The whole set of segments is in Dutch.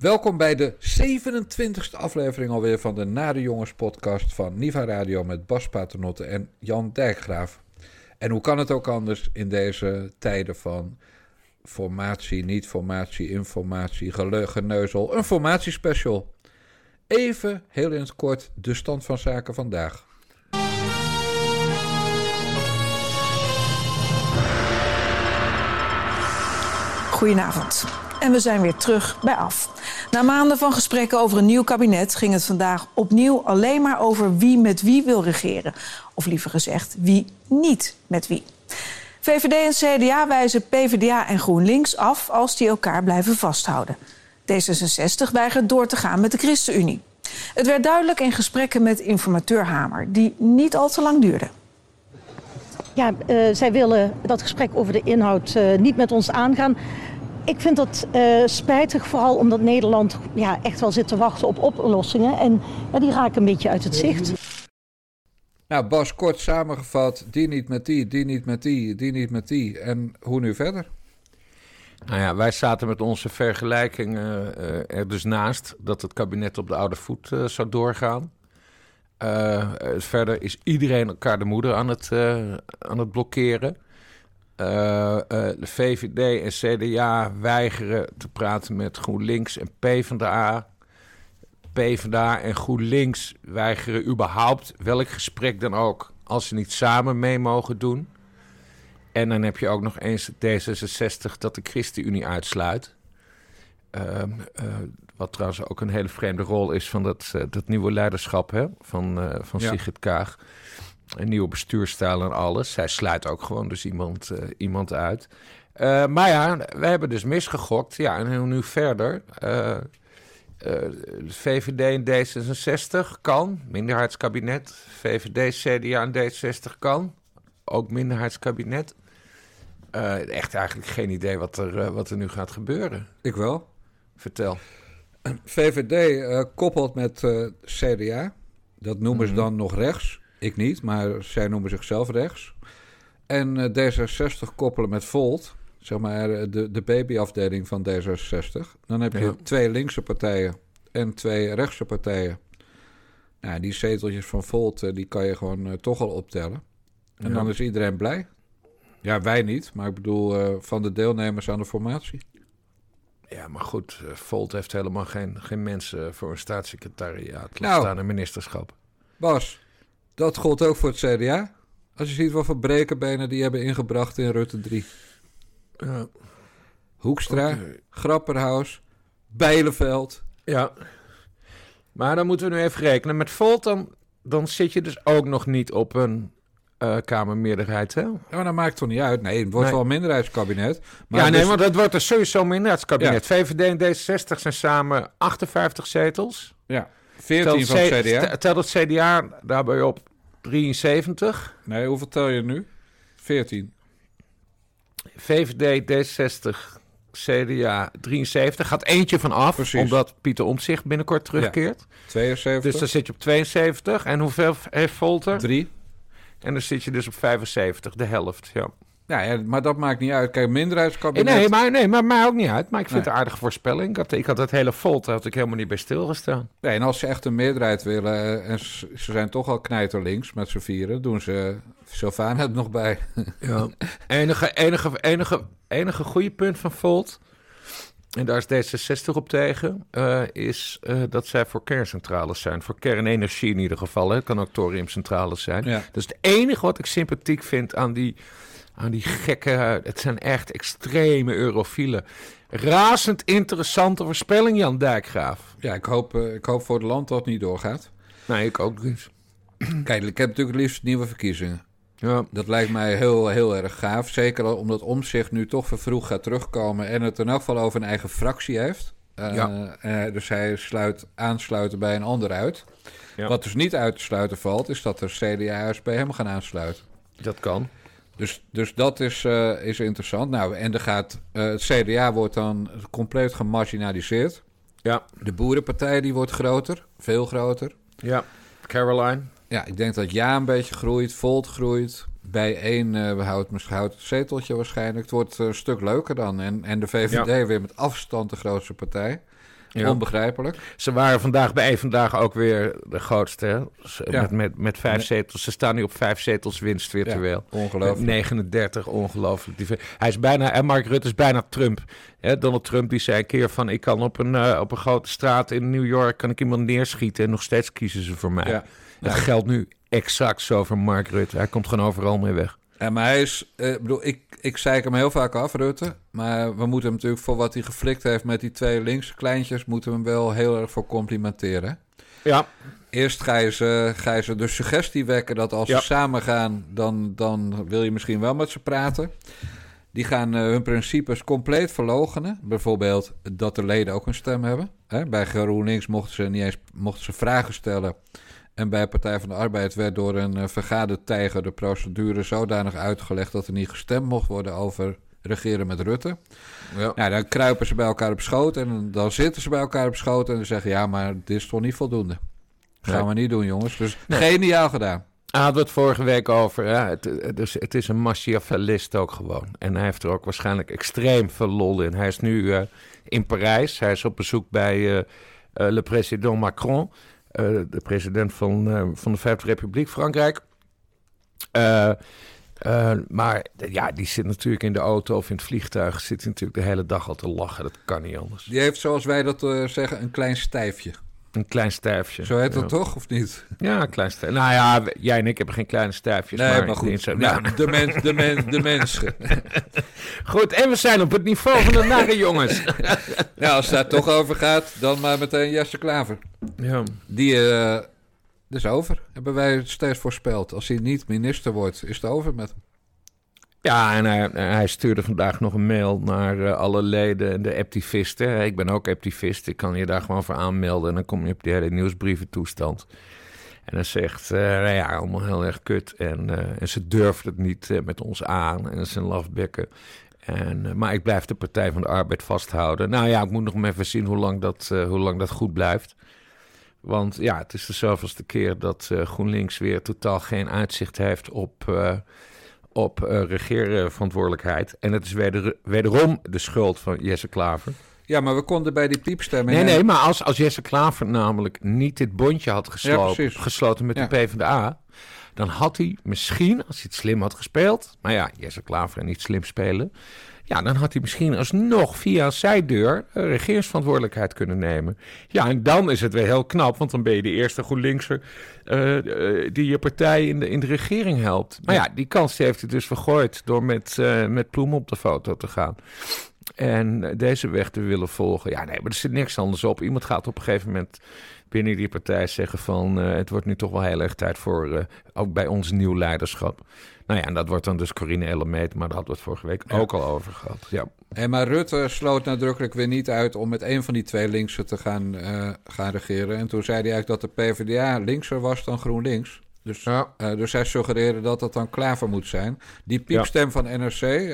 Welkom bij de 27e aflevering alweer van de Nare Jongens podcast van Niva Radio met Bas Paternotte en Jan Dijkgraaf. En hoe kan het ook anders in deze tijden van formatie, niet-formatie, informatie, geneuzel, een formatiespecial. Even heel in het kort de stand van zaken vandaag. Goedenavond. En we zijn weer terug bij af. Na maanden van gesprekken over een nieuw kabinet ging het vandaag opnieuw alleen maar over wie met wie wil regeren. Of liever gezegd, wie niet met wie. VVD en CDA wijzen PvdA en GroenLinks af als die elkaar blijven vasthouden. D66 weigert door te gaan met de ChristenUnie. Het werd duidelijk in gesprekken met informateur Hamer, die niet al te lang duurden. Ja, uh, zij willen dat gesprek over de inhoud uh, niet met ons aangaan. Ik vind dat uh, spijtig, vooral omdat Nederland ja, echt wel zit te wachten op oplossingen. En ja, die raken een beetje uit het zicht. Nou, Bas, kort samengevat, die niet met die, die niet met die, die niet met die. En hoe nu verder? Nou ja, wij zaten met onze vergelijkingen uh, er dus naast dat het kabinet op de oude voet uh, zou doorgaan. Uh, verder is iedereen elkaar de moeder aan het, aan het blokkeren. De VVD en CDA weigeren te praten met GroenLinks en PvdA. PvdA en GroenLinks weigeren überhaupt welk gesprek dan ook... als ze niet samen mee mogen doen... En dan heb je ook nog eens D66 dat de ChristenUnie uitsluit. Uh, uh, wat trouwens ook een hele vreemde rol is van dat, uh, dat nieuwe leiderschap hè, van, van ja. Sigrid Kaag. Een nieuwe bestuurstijl en alles. Zij sluit ook gewoon dus iemand, iemand uit. maar ja, we hebben dus misgegokt. Ja, en hoe nu verder? VVD en D66 kan, minderheidskabinet. VVD, CDA en D60 kan, ook minderheidskabinet. Uh, echt eigenlijk geen idee wat er, uh, wat er nu gaat gebeuren. Ik wel. Vertel. VVD uh, koppelt met CDA. Dat noemen mm -hmm. ze dan nog rechts. Ik niet, maar zij noemen zichzelf rechts. En D66 koppelen met Volt. Zeg maar de, de babyafdeling van D66. Dan heb je ja. twee linkse partijen en twee rechtse partijen. Nou, die zeteltjes van Volt, die kan je gewoon toch al optellen. En ja. dan is iedereen blij. Ja, wij niet, maar ik bedoel uh, van de deelnemers aan de formatie. Ja, maar goed, Volt heeft helemaal geen, geen mensen voor een staatssecretariaat. Nou, staan een ministerschap. Bas, dat gold ook voor het CDA. Als je ziet wat voor brekenbenen die hebben ingebracht in Rutte 3. Ja. Hoekstra, okay. Grapperhaus, Bijleveld. Ja, maar dan moeten we nu even rekenen. Met Volt dan, dan zit je dus ook nog niet op een uh, Kamermeerderheid, hè? Ja, dat maakt toch niet uit. Nee, het wordt nee. wel een minderheidskabinet. Maar ja, nee, dus... want het wordt er sowieso een minderheidskabinet. Ja. VVD en D66 zijn samen 58 zetels. Ja, 14 van het CDA. Telt het CDA daarbij op 73. Nee, hoeveel tel je nu? 14. VVD, D60, CDA 73. Gaat eentje van af, Precies. omdat Pieter Omtzigt binnenkort terugkeert. Ja. 72. Dus dan zit je op 72. En hoeveel heeft Volter? 3. En dan zit je dus op 75, de helft, ja. Ja, ja maar dat maakt niet uit. Kijk, minderheidskabinet... Nee, maar, nee, maar mij ook niet uit. Maar ik vind nee. het een aardige voorspelling. Ik had, ik had het hele volt, daar had ik helemaal niet bij stilgestaan. Nee, en als ze echt een meerderheid willen... en ze zijn toch al knijterlinks met z'n vieren... doen ze Sylvaan het nog bij. Ja. enige, enige, enige, enige goede punt van Volt... en daar is D66 op tegen... Uh, is uh, dat zij voor kerncentrales zijn. Voor kernenergie in ieder geval. Het kan ook thoriumcentrales zijn. Ja. Dat is het enige wat ik sympathiek vind aan die aan die gekke, het zijn echt extreme eurofielen. Razend interessante voorspelling, Jan Dijkgraaf. Ja, ik hoop, uh, ik hoop voor het land dat het niet doorgaat. Nee, ik ook niet. Kijk, ik heb natuurlijk liefst nieuwe verkiezingen. Ja. Dat lijkt mij heel, heel erg gaaf. Zeker omdat Omzicht nu toch vervroegd gaat terugkomen... en het in elk geval over een eigen fractie heeft. Uh, ja. uh, dus hij sluit aansluiten bij een ander uit. Ja. Wat dus niet uit te sluiten valt... is dat er CDA'ers bij hem gaan aansluiten. Dat kan. Dus, dus dat is, uh, is interessant. Nou, en er gaat, uh, het CDA wordt dan compleet gemarginaliseerd. Ja. De boerenpartij die wordt groter, veel groter. Ja, Caroline. Ja, ik denk dat Ja een beetje groeit, Volt groeit. Bij één uh, houdt misschien houdt het zeteltje waarschijnlijk. Het wordt een stuk leuker dan. En, en de VVD ja. weer met afstand de grootste partij. Ja. Onbegrijpelijk. Ze waren vandaag bij vandaag ook weer de grootste. Ja. Met, met, met vijf zetels. Ze staan nu op vijf zetels winst virtueel. Ja, ongelooflijk. 39, ongelooflijk. Die- Hij is bijna, en Mark Rutte is bijna Trump. Donald Trump die zei een keer van... ik kan op een, eh, op een grote straat in New York kan ik iemand neerschieten... en nog steeds kiezen ze voor mij. Ja. Dat geldt nu exact zo voor Mark Rutte. Hij komt gewoon overal mee weg. Ja, maar hij is, eh, ik bedoel, ik, ik zeik hem heel vaak af, Rutte. Maar we moeten hem natuurlijk voor wat hij geflikt heeft met die twee linkse kleintjes, moeten we hem wel heel erg voor complimenteren. Ja, Eerst ga je ze, ga je ze de suggestie wekken dat als Ja. ze samen gaan, dan, dan wil je misschien wel met ze praten. Die gaan eh, hun principes compleet verlogenen. Bijvoorbeeld dat de leden ook een stem hebben. Hè? Bij GroenLinks mochten ze niet eens mochten ze vragen stellen. En bij Partij van de Arbeid werd door een uh, vergadertijger de procedure zodanig uitgelegd dat er niet gestemd mocht worden over regeren met Rutte. ja. Nou, dan kruipen ze bij elkaar op schoot en dan zitten ze bij elkaar op schoot en dan zeggen ja, maar dit is toch niet voldoende. Gaan Nee. we niet doen, jongens. Dus Nee. geniaal gedaan. Hij had het vorige week over. Ja, het, het, is, het is een Machiavellist ook gewoon. En hij heeft er ook waarschijnlijk extreem veel lol in. Hij is nu eh, in Parijs. Hij is op bezoek bij eh, eh, le président Macron. Eh, de president van, eh, van de Vijfde Republiek Frankrijk. Eh, maar ja, die zit natuurlijk in de auto of in het vliegtuig. Zit natuurlijk de hele dag al te lachen. Dat kan niet anders. Die heeft, zoals wij dat zeggen, een klein stijfje. Een klein stijfje. Zo heet dat toch, of niet? Ja, een klein stijfje. Nou ja, jij en ik hebben geen kleine stijfjes. Nee, maar, goed. zo- nou, de, mens, de, mens, de mensen. Goed, en we zijn op het niveau van de nare jongens. Nou, als het daar toch over gaat, dan maar meteen Jesse Klaver. Ja. Die eh is over, hebben wij het steeds voorspeld. Als hij niet minister wordt, is het over met hem. Ja, en hij, stuurde vandaag nog een mail naar eh, alle leden en de activisten. Ik ben ook activist, ik kan je daar gewoon voor aanmelden. En dan kom je op die hele nieuwsbrieventoestand. En hij zegt, eh, nou ja, allemaal heel erg kut. En, eh, ze durft het niet met ons aan. En een lafbekken. En, maar ik blijf de Partij van de Arbeid vasthouden. Nou ja, ik moet nog even zien hoe lang dat, hoe lang dat goed blijft. Want ja, het is de zoveelste keer dat GroenLinks weer totaal geen uitzicht heeft op, op eh regeerverantwoordelijkheid. En het is weder, wederom de schuld van Jesse Klaver. Ja, maar we konden bij die piepstemming... Nee, nee, maar als, als Jesse Klaver namelijk niet dit bondje had gesloten, gesloten met Ja. de PvdA... dan had hij misschien, als hij het slim had gespeeld... maar ja, Jesse Klaver en niet slim spelen... ja, dan had hij misschien alsnog via een zijdeur... eh, regeringsverantwoordelijkheid kunnen nemen. Ja, en dan is het weer heel knap... want dan ben je de eerste GroenLinkser... eh, die je partij in de, in de regering helpt. Maar ja, die kans heeft hij dus vergooid... door met, met Ploem op de foto te gaan en deze weg te willen volgen. Ja, nee, maar er zit niks anders op. Iemand gaat op een gegeven moment binnen die partij zeggen van... eh, het wordt nu toch wel heel erg tijd voor, eh, ook bij ons nieuw leiderschap. Nou ja, en dat wordt dan dus Corine Ellemeet, maar daar hadden we het vorige week Ja. ook al over gehad. Ja, Hey, maar Rutte sloot nadrukkelijk weer niet uit om met een van die twee linksen te gaan, eh, gaan regeren. En toen zei hij eigenlijk dat de PvdA linkser was dan GroenLinks. Dus, Ja. eh, dus hij suggereerde dat dat dan Klaver moet zijn. Die piepstem van NRC,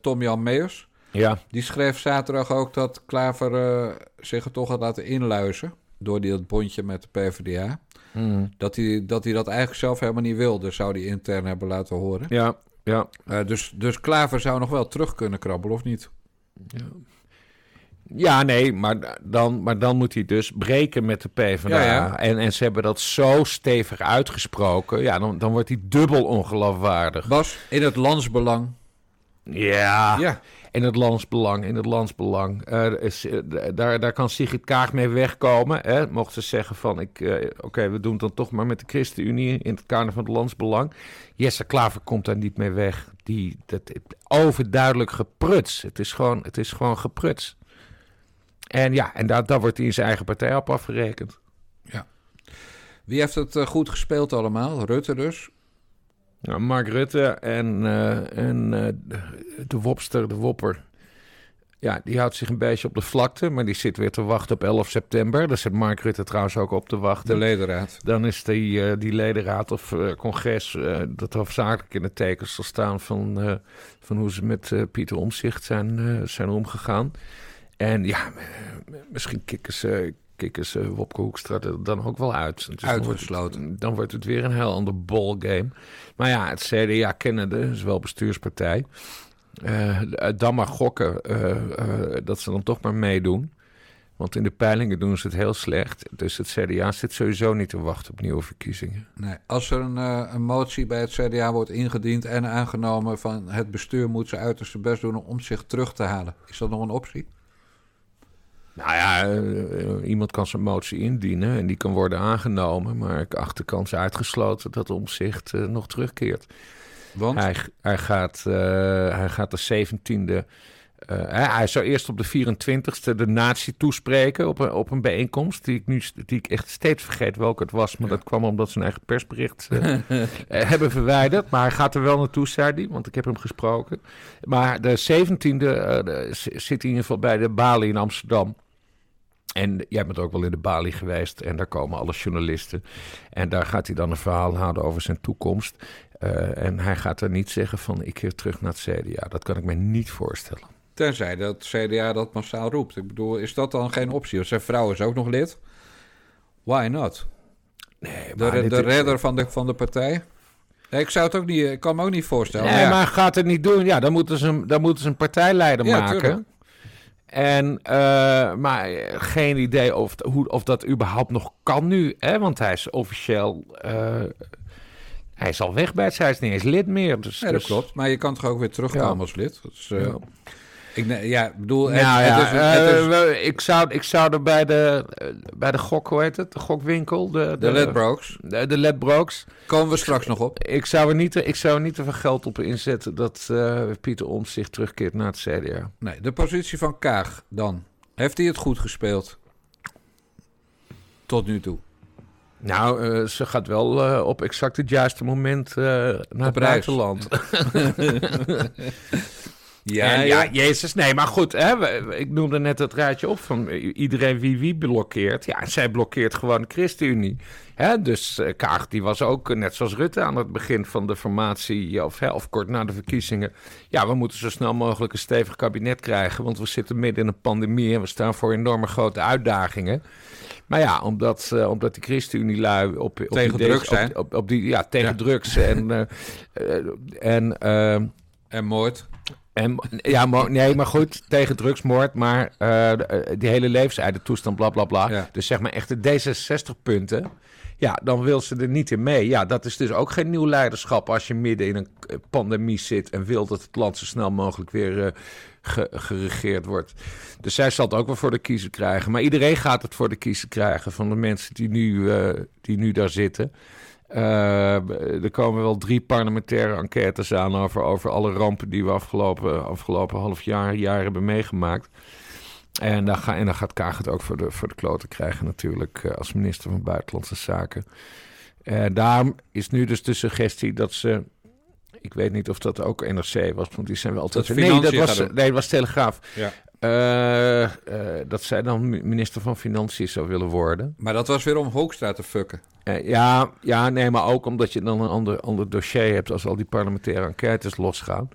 Tom-Jan Meers, ja, die schreef zaterdag ook dat Klaver zich er toch had laten inluizen. Door die, dat bondje met de PvdA. Mm. Dat hij, dat hij dat eigenlijk zelf helemaal niet wilde, zou hij intern hebben laten horen. ja, ja. Eh, dus, dus Klaver zou nog wel terug kunnen krabbelen, of niet? Ja, nee, maar dan, maar dan moet hij dus breken met de PvdA. Ja, ja. En, en ze hebben dat zo stevig uitgesproken. Ja, dan, dan wordt hij dubbel ongeloofwaardig. Bas, in het landsbelang. Ja, Ja, In het landsbelang, in het landsbelang. Eh, is, eh, daar, daar kan Sigrid Kaag mee wegkomen. Hè? Mocht ze zeggen van, ik, eh, oké, we doen het dan toch maar met de ChristenUnie in het kader van het landsbelang. Jesse Klaver komt daar niet mee weg. Die, dat, overduidelijk gepruts. Het is gewoon, het is gewoon gepruts. En ja, en daar, daar wordt hij in zijn eigen partij op afgerekend. wie heeft het goed gespeeld allemaal? Rutte dus. Nou, Mark Rutte en, eh, en eh, de- wopster, de wopper. Ja, die houdt zich een beetje op de vlakte, maar die zit weer te wachten op 11 september. Daar zit Mark Rutte trouwens ook op te wachten. De ledenraad. Dan is die, eh, die ledenraad of congres dat hoofdzakelijk in de tekens zal staan van, van hoe ze met Pieter Omzicht zijn, zijn omgegaan. En ja, misschien kikken ze, kikken ze Wopke Hoekstra er dan ook wel uit. Dus dan wordt Uitgesloten. Dan wordt het weer een heel ander ballgame. Maar ja, het CDA kennende is wel bestuurspartij. Eh, dan maar gokken dat ze dan toch maar meedoen. Want in de peilingen doen ze het heel slecht. Dus het CDA zit sowieso niet te wachten op nieuwe verkiezingen. Nee, als er een, uh, een motie bij het CDA wordt ingediend en aangenomen van het bestuur moet zijn uiterste best doen om zich terug te halen, is dat nog een optie? Nou ja, uh, iemand kan zijn motie indienen en die kan worden aangenomen. Maar ik acht de kans uitgesloten dat omzicht uh, nog terugkeert. Want? Hij, hij, gaat, hij gaat de 17e uh, hij zou eerst op de 24e de natie toespreken op een, op een bijeenkomst. Die ik, nu, die ik echt steeds vergeet welke het was. Maar ja. dat kwam omdat ze een eigen persbericht uh, hebben verwijderd. Maar hij gaat er wel naartoe, zei hij, want ik heb hem gesproken. Maar de 17e uh, zit in ieder geval bij de Bali in Amsterdam. En jij bent ook wel in de Bali geweest en daar komen alle journalisten. En daar gaat hij dan een verhaal houden over zijn toekomst. En hij gaat er niet zeggen van ik keer terug naar het CDA. Dat kan ik me niet voorstellen. Tenzij dat CDA dat massaal roept. Ik bedoel, is dat dan geen optie? Want zijn vrouw is ook nog lid. Why not? Nee, de, de, de redder van de, van de partij. Nee, ik zou het ook niet, ik kan me ook niet voorstellen. Nee, ja. maar gaat het niet doen? Ja, dan moeten ze een, dan moeten ze een partijleider Ja, maken. tuurlijk. En, eh, maar geen idee of, hoe, of dat überhaupt nog kan nu. Hè? Want hij is officieel. eh, hij is al weg bij het. Hij is niet eens lid meer. Dus, Nee, dat dus- klopt. Maar je kan toch ook weer terugkomen Ja. als lid? Eh, Ja. Ik, ja, ik bedoel... Nou het- ja, het is- het is- we- ik, zou, ik zou er bij de, bij de gok, hoe heet het? De gokwinkel. De, de Ledbrokes. De, de Ledbrokes. Komen we straks nog op. Ik zou er niet, ik zou er niet te veel geld op inzetten dat eh, Pieter Omtzigt terugkeert naar het CDA. Nee, de positie van Kaag dan. Heeft hij het goed gespeeld? Tot nu toe. Nou, eh, ze gaat wel eh, op exact het juiste moment naar het Op buitenland. Ja, En ja, jezus, nee, maar goed, hè, ik noemde net het rijtje op van iedereen wie wie blokkeert. Ja, zij blokkeert gewoon de ChristenUnie. Hè, dus eh, Kaag, die was ook, eh, net zoals Rutte, aan het begin van de formatie, of, hè, of kort na de verkiezingen. Ja, we moeten zo snel mogelijk een stevig kabinet krijgen, want we zitten midden in een pandemie en we staan voor enorme grote uitdagingen. Maar ja, omdat, eh, omdat die ChristenUnie-lui op, op Tegen die, drugs op- zijn. Op, op die, ja, tegen Ja. drugs en... eh, eh, en eh, En moord. En, ja, maar, nee, maar goed, tegen drugsmoord, maar eh, eh, die hele levenseindetoestand, bla bla bla. Ja. Dus zeg maar echt de D66-punten. Ja, dan wil ze er niet in mee. Ja, dat is dus ook geen nieuw leiderschap als je midden in een eh, pandemie zit en wil dat het land zo snel mogelijk weer ge- geregeerd wordt. Dus zij zal het ook wel voor de kiezer krijgen. Maar iedereen gaat het voor de kiezer krijgen van de mensen die nu, die nu daar zitten. Eh, er komen wel drie parlementaire enquêtes aan over, over alle rampen die we afgelopen, afgelopen half jaar, jaar hebben meegemaakt. En dan, en dan gaat Kaag het ook voor de, voor de kloten krijgen natuurlijk eh, als minister van Buitenlandse Zaken. En daarom is nu dus de suggestie dat ze... Ik weet niet of dat ook NRC was, want die zijn wel altijd... Dat nee, dat was, nee, dat was Telegraaf. Ja. Eh, eh, dat zij dan mi- minister van Financiën zou willen worden. Maar dat was weer om Hoekstra te fucken. Eh, ja, ja, nee, maar ook omdat je dan een ander, ander dossier hebt als al die parlementaire enquêtes losgaan.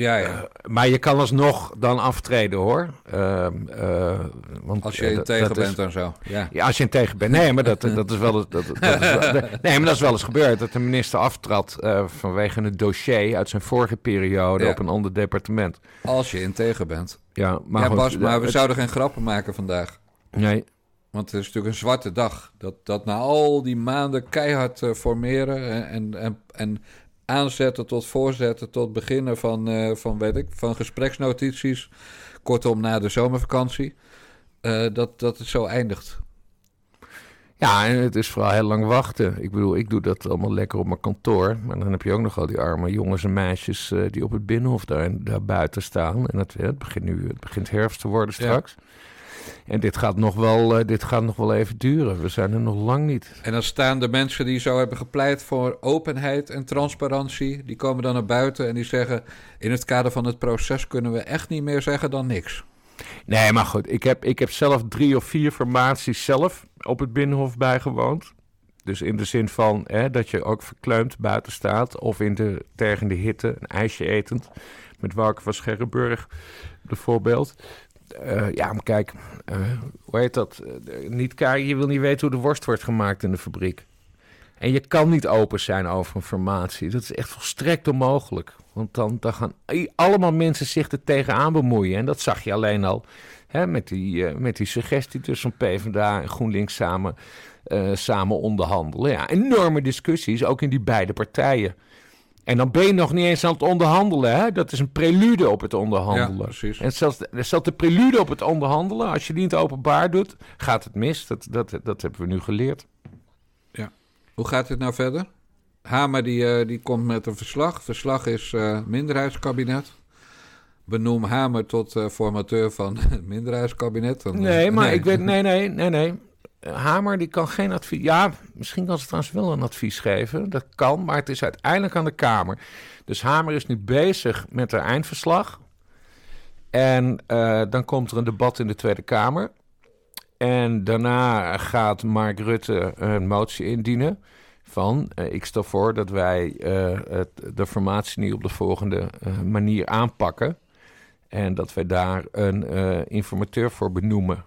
Ja, ja. Maar je kan alsnog dan aftreden hoor. Ehm, eh, want, Als je eh, tegen dat is- bent en zo. Ja. Ja, als je in tegen bent. Nee, maar dat, dat is wel eens, dat, dat is wel, nee, maar dat is wel eens gebeurd. Dat de minister aftrad eh, vanwege een dossier uit zijn vorige periode Ja. op een ander departement. Als je in tegen bent. Ja, maar ja, Bas, maar we het- zouden geen grappen maken vandaag. Nee, Want het is natuurlijk een zwarte dag. Dat, dat na al die maanden keihard eh, formeren en, en, en, en aanzetten tot voorzetten, tot beginnen van, eh, van, weet ik, van gespreksnotities. Kortom, na de zomervakantie. eh, dat, dat het zo eindigt. Ja, en het is vooral heel lang wachten. Ik bedoel, ik doe dat allemaal lekker op mijn kantoor. Maar dan heb je ook nog al die arme jongens en meisjes eh, die op het binnenhof daar, daar buiten staan. En het, het, begint nu, het begint herfst te worden Ja. En dit gaat, nog wel, eh, dit gaat nog wel even duren. We zijn er nog lang niet. En dan staan de mensen die zo hebben gepleit voor openheid en transparantie. Die komen dan naar buiten en die zeggen... in het kader van het proces kunnen we echt niet meer zeggen dan niks. Nee, maar goed. Ik heb, ik heb zelf drie of vier formaties zelf op het Binnenhof bijgewoond. Dus in de zin van hè, dat je ook verkleumd buiten staat. Of in de tergende hitte, een ijsje etend. Met Wouter van Scherrenburg bijvoorbeeld. Eh, ja, maar kijk, eh, hoe heet dat? Eh, niet je wil niet weten hoe de worst wordt gemaakt in de fabriek. En je kan niet open zijn over een formatie. Dat is echt volstrekt onmogelijk. Want dan, dan gaan allemaal mensen zich er tegenaan bemoeien. En dat zag je alleen al Hè, met, die, met die suggestie tussen PvdA en GroenLinks samen, samen onderhandelen. Ja, enorme discussies, ook in die beide partijen. En dan ben je nog niet eens aan het onderhandelen. Hè? Dat is een prelude op het onderhandelen. Ja, precies. En zelfs, zelfs de prelude op het onderhandelen, als je die niet openbaar doet, gaat het mis. Dat, dat, dat hebben we nu geleerd. Hoe gaat het nou verder? Hamer die, eh, die komt met een verslag. Verslag is eh, minderheidskabinet. Benoem Hamer tot eh, formateur van het minderheidskabinet. Dan, Nee, maar ik weet... Nee, nee, nee, nee. Hamer die kan geen advies... Ja, misschien kan ze trouwens wel een advies geven. Dat kan, maar het is uiteindelijk aan de Kamer. Dus Hamer is nu bezig met haar eindverslag. En eh, dan komt er een debat in de Tweede Kamer. En daarna gaat Mark Rutte een motie indienen van... eh, ik stel voor dat wij eh, het, de formatie nu op de volgende eh, manier aanpakken. En dat wij daar een eh, informateur voor benoemen.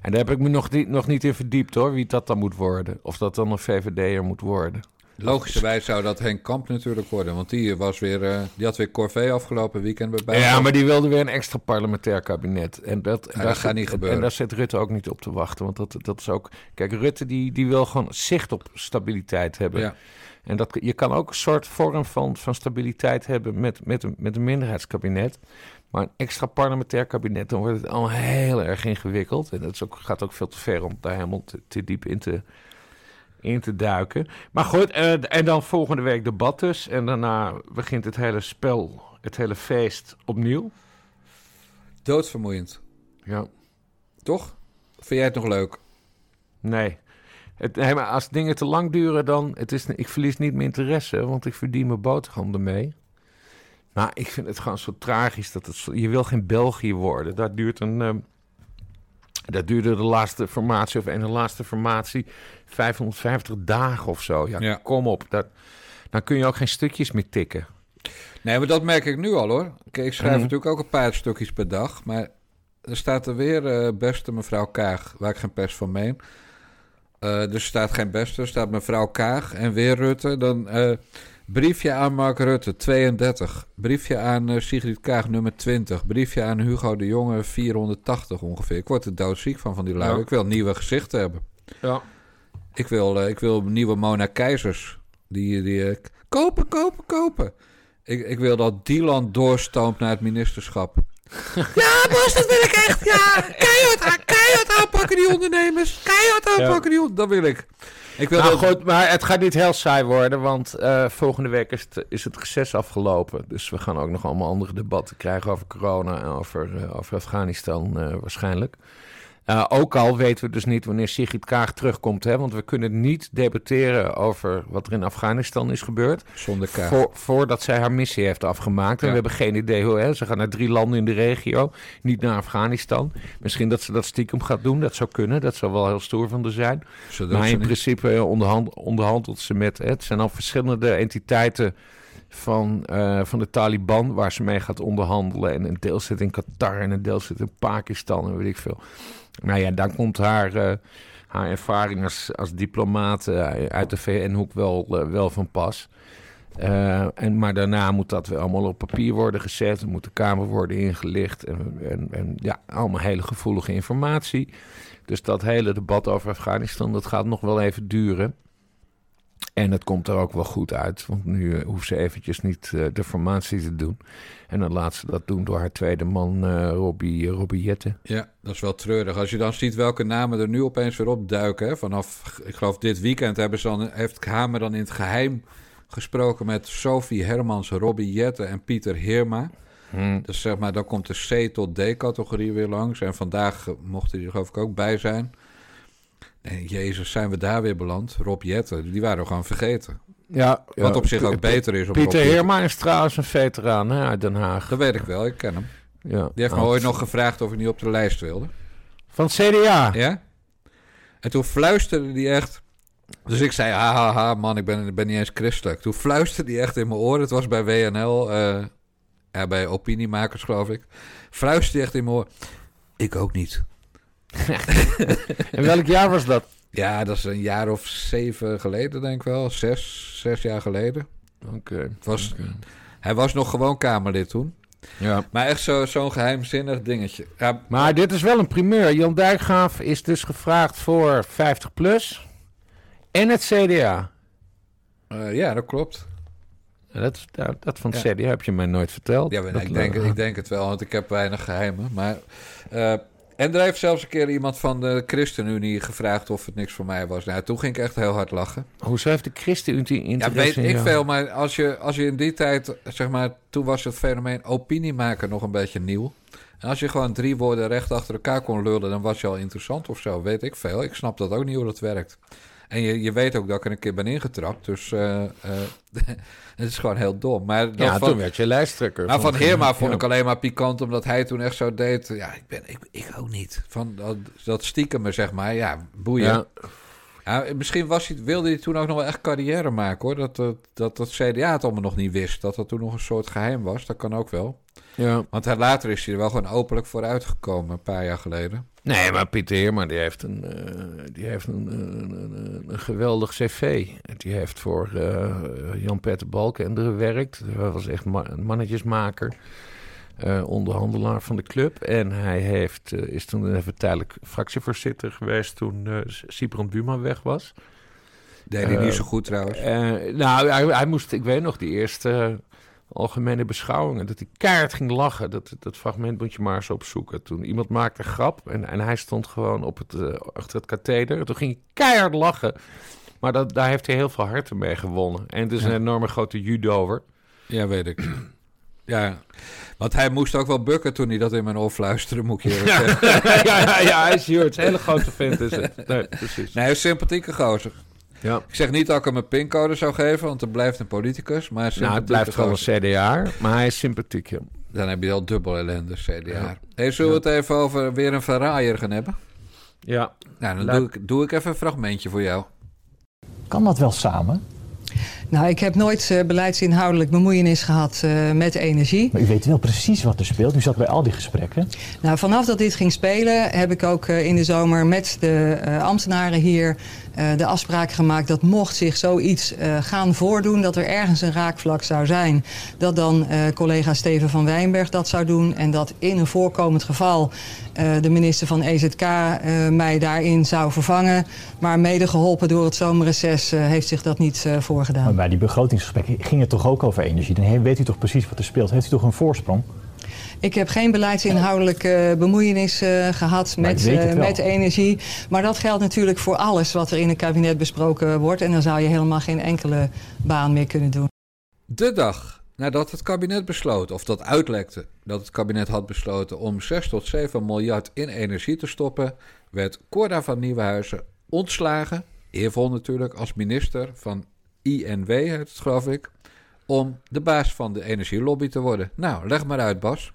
En daar heb ik me nog niet, nog niet in verdiept hoor, wie dat dan moet worden. Of dat dan een VVD'er moet worden. Logischerwijs zou dat Henk Kamp natuurlijk worden. Want die, was weer, eh, die had weer corvée afgelopen weekend bij. Ja, maar die wilde weer een extra parlementair kabinet. En dat, Ja, dat gaat niet gebeuren. En daar zit Rutte ook niet op te wachten. Want dat, dat is ook... Kijk, Rutte die, die wil gewoon zicht op stabiliteit hebben. Ja. En dat, je kan ook een soort vorm van, van stabiliteit hebben met, met, een, met een minderheidskabinet. Maar een extra parlementair kabinet, dan wordt het al heel erg ingewikkeld. En dat is ook, gaat ook veel te ver om daar helemaal te, te diep in te, in te duiken. Maar goed, eh, en dan volgende week debat dus. En daarna begint het hele spel, het hele feest opnieuw. Doodvermoeiend. Ja, Toch? Vind jij het nog leuk? nee. Het, nee, maar als dingen te lang duren, dan... Het is, ik verlies niet mijn interesse, want ik verdien mijn boterham ermee. Maar ik vind het gewoon zo tragisch dat het... zo- je wil geen België worden. Dat duurt een... ehm, dat duurde de laatste formatie, of en de laatste formatie, 550 dagen of zo. Ja, Ja. kom op. Dat, dan kun je ook geen stukjes meer tikken. Nee, maar dat merk ik nu al hoor. Kijk, ik schrijf Mhm. natuurlijk ook een paar stukjes per dag. Maar er staat er weer eh, beste mevrouw Kaag, waar ik geen pers van meen. Dus er staat geen beste, er staat mevrouw Kaag en weer Rutte. Dan eh, briefje aan Mark Rutte, 32. Briefje aan eh, Sigrid Kaag, nummer 20. Briefje aan Hugo de Jonge, 480 ongeveer. Ik word er doodziek van, van die lui. Ja. Ik wil nieuwe gezichten hebben. Ja. Ik wil, eh, ik wil nieuwe Mona Keizers. Die, die eh, kopen, kopen, kopen. Ik, ik wil dat Dylan doorstoomt naar het ministerschap. ja, Bas, dat wil ik echt. Ja, keihard, aan- keihard aanpakken die ondernemers. Keihard aanpakken die ondernemers. Dat wil ik. Ik wil Nou goed, maar het gaat niet heel saai worden, want eh, volgende week is het, is het reces afgelopen. Dus we gaan ook nog allemaal andere debatten krijgen over corona en over, eh, over Afghanistan eh, waarschijnlijk. Eh, ook al weten we dus niet wanneer Sigrid Kaag terugkomt, hè, want we kunnen niet debatteren over wat er in Afghanistan is gebeurd. Zonder Kaag. Voor, voordat zij haar missie heeft afgemaakt. En we hebben geen idee hoe. Hè? Ze gaat naar drie landen in de regio, niet naar Afghanistan. Misschien dat ze dat stiekem gaat doen, dat zou kunnen. Dat zou wel heel stoer van haar zijn. Zodat Maar in niet- principe eh, onderhand, onderhandelt ze met... hè, Het zijn al verschillende entiteiten van, eh, van de Taliban... waar ze mee gaat onderhandelen. En een deel zit in Qatar en een deel zit in Pakistan en weet ik veel. Nou ja, dan komt haar, eh, haar ervaring als, als diplomaat eh, uit de VN-hoek wel, eh, wel van pas. En, maar daarna moet dat weer allemaal op papier worden gezet. Moet de Kamer worden ingelicht. En, en, en ja, allemaal hele gevoelige informatie. Dus dat hele debat over Afghanistan, dat gaat nog wel even duren. En het komt er ook wel goed uit. Want nu eh, hoeft ze eventjes niet eh, de formatie te doen. En dan laat ze dat doen door haar tweede man, eh Robbie, uh, Robbie Jette. Ja, dat is wel treurig. Als je dan ziet welke namen er nu opeens weer opduiken. Hè? Vanaf, ik geloof dit weekend hebben ze dan, heeft Hamer dan in het geheim gesproken met Sophie Hermans, Robbie Jette en Pieter Heerma. Dus zeg maar, dan komt de C tot D-categorie weer langs. En vandaag mochten die er geloof ik ook bij zijn. En jezus, zijn we daar weer beland? Rob Jette, die waren we gewoon vergeten. Ja, Wat op zich ook beter is. Op Pieter. Heerma is trouwens een veteraan hè, uit Den Haag. Dat weet ik wel, ik ken hem. Ja. Die heeft me ooit nog gevraagd of ik niet op de lijst wilde. Van het CDA. Ja? En toen fluisterde die echt... Dus ik zei, ha, ha, ha, man, ik ben, ben niet eens christelijk. Toen fluisterde die echt in mijn oor. Het was bij WNL, eh, ja, bij opiniemakers geloof ik. Fluisterde die echt in mijn oor. Ik ook niet. En welk jaar was dat? Ja, dat is een jaar of zeven geleden, denk ik wel. Zes, zes jaar geleden. Oké. Was, Oké. Hij was nog gewoon Kamerlid toen. Ja. Maar echt zo- zo'n geheimzinnig dingetje. Ja, Maar dit is wel een primeur. Jan Dijkgraaf is dus gevraagd voor 50 plus en het CDA. eh, ja, dat klopt. Dat, dat, dat van het Ja. CDA heb je mij nooit verteld. Ja, maar Dat- ik, denk, ik denk het wel, want ik heb weinig geheimen. Maar, eh, en er heeft zelfs een keer iemand van de ChristenUnie gevraagd of het niks voor mij was. Nou, toen ging ik echt heel hard lachen. Hoezo heeft de ChristenUnie Ja, interesse weet in ik jou? veel, maar als je, als je in die tijd, zeg maar, toen was het fenomeen opiniemaker nog een beetje nieuw. En als je gewoon drie woorden recht achter elkaar kon lullen, dan was je al interessant of zo, weet ik veel. Ik snap dat ook niet hoe dat werkt. En je, je weet ook dat ik er een keer ben ingetrapt, dus eh, eh, het is gewoon heel dom. Maar Ja, van, toen werd je lijsttrekker. maar van Heerma vond ik alleen maar pikant, omdat hij toen echt zo deed. Ja, ik, ben, ik, ik ook niet. Van dat, dat stiekem me, zeg maar. Ja, boeien. Ja. Ja, misschien was hij, wilde hij toen ook nog wel echt carrière maken hoor. Dat, dat, dat CDA het allemaal nog niet wist. Dat dat toen nog een soort geheim was. Dat kan ook wel. Ja. Want hij, later is hij er wel gewoon openlijk voor uitgekomen, een paar jaar geleden. Nee, maar Pieter Heerma die heeft een, eh, die heeft een, een, een, een geweldig cv. Die heeft voor eh, Jan-Peter Balkenende gewerkt. Hij was echt ma- een mannetjesmaker. eh, onderhandelaar van de club. En hij heeft, is toen even tijdelijk fractievoorzitter geweest toen Sibrand Buma weg was. Deed hij niet zo goed trouwens. Nou, hij, hij moest, ik weet nog, die eerste algemene beschouwingen, dat hij keihard ging lachen. Dat, dat fragment moet je maar eens opzoeken. Toen iemand maakte een grap en, en hij stond gewoon op het, eh, achter het katheder. Toen ging hij keihard lachen. Maar dat, daar heeft hij heel veel harten mee gewonnen. En het is een enorme grote judover. Ja, weet ik. Ja, want hij moest ook wel bukken toen hij dat in mijn oor fluisterde, moet ik je ja, ja, ja, hij is. Een hele grote vent is het. Nee, precies. Nee, hij is sympathieke gozer. Ja. Ik zeg niet dat ik hem een pincode zou geven, want het blijft een politicus. Maar een Nou, het blijft wel sympathieke een. CDA, maar hij is sympathiek. Ja. Dan heb je al dubbel ellende, CDA. Ja. Hey, zullen we het even over weer een verraaier gaan hebben? ja. Nou, dan doe ik, doe ik even een fragmentje voor jou. Kan dat wel samen? Nou, ik heb nooit eh, beleidsinhoudelijk bemoeienis gehad eh, met energie. Maar u weet wel precies wat er speelt. U zat bij al die gesprekken. Nou, vanaf dat dit ging spelen heb ik ook eh, in de zomer met de ambtenaren hier de afspraak gemaakt dat mocht zich zoiets gaan voordoen, dat er ergens een raakvlak zou zijn, dat dan collega Steven van Wijnberg dat zou doen en dat in een voorkomend geval de minister van EZK mij daarin zou vervangen. Maar mede geholpen door het zomerreces heeft zich dat niet voorgedaan. Maar bij die begrotingsgesprekken ging het toch ook over energie? Dan weet u toch precies wat er speelt? Heeft u toch een voorsprong? Ik heb geen beleidsinhoudelijke bemoeienis eh, gehad Maar met, eh, met energie. Maar dat geldt natuurlijk voor alles wat er in het kabinet besproken wordt. En dan zou je helemaal geen enkele baan meer kunnen doen. De dag nadat het kabinet besloot, of dat uitlekte, dat het kabinet had besloten om 6 tot 7 miljard in energie te stoppen, werd Corda van Nieuwenhuizen ontslagen, eervol natuurlijk, als minister van INW, het geloof ik, om de baas van de energielobby te worden. Nou, leg maar uit, Bas.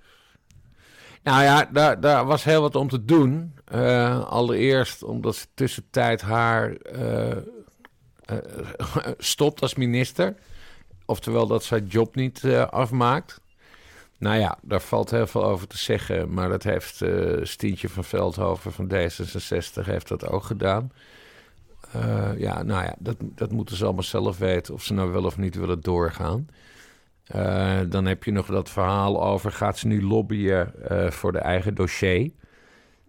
Nou ja, daar, daar was heel wat om te doen. Eh, allereerst omdat ze tussentijd haar eh, eh, stopt als minister. Oftewel dat zij job niet afmaakt. Nou ja, daar valt heel veel over te zeggen. Maar dat heeft Stientje van Veldhoven van D66 heeft dat ook gedaan. Eh, ja, nou ja, dat, dat moeten ze allemaal zelf weten of ze nou wel of niet willen doorgaan. Eh, dan heb je nog dat verhaal over: gaat ze nu lobbyen eh, voor de eigen dossier?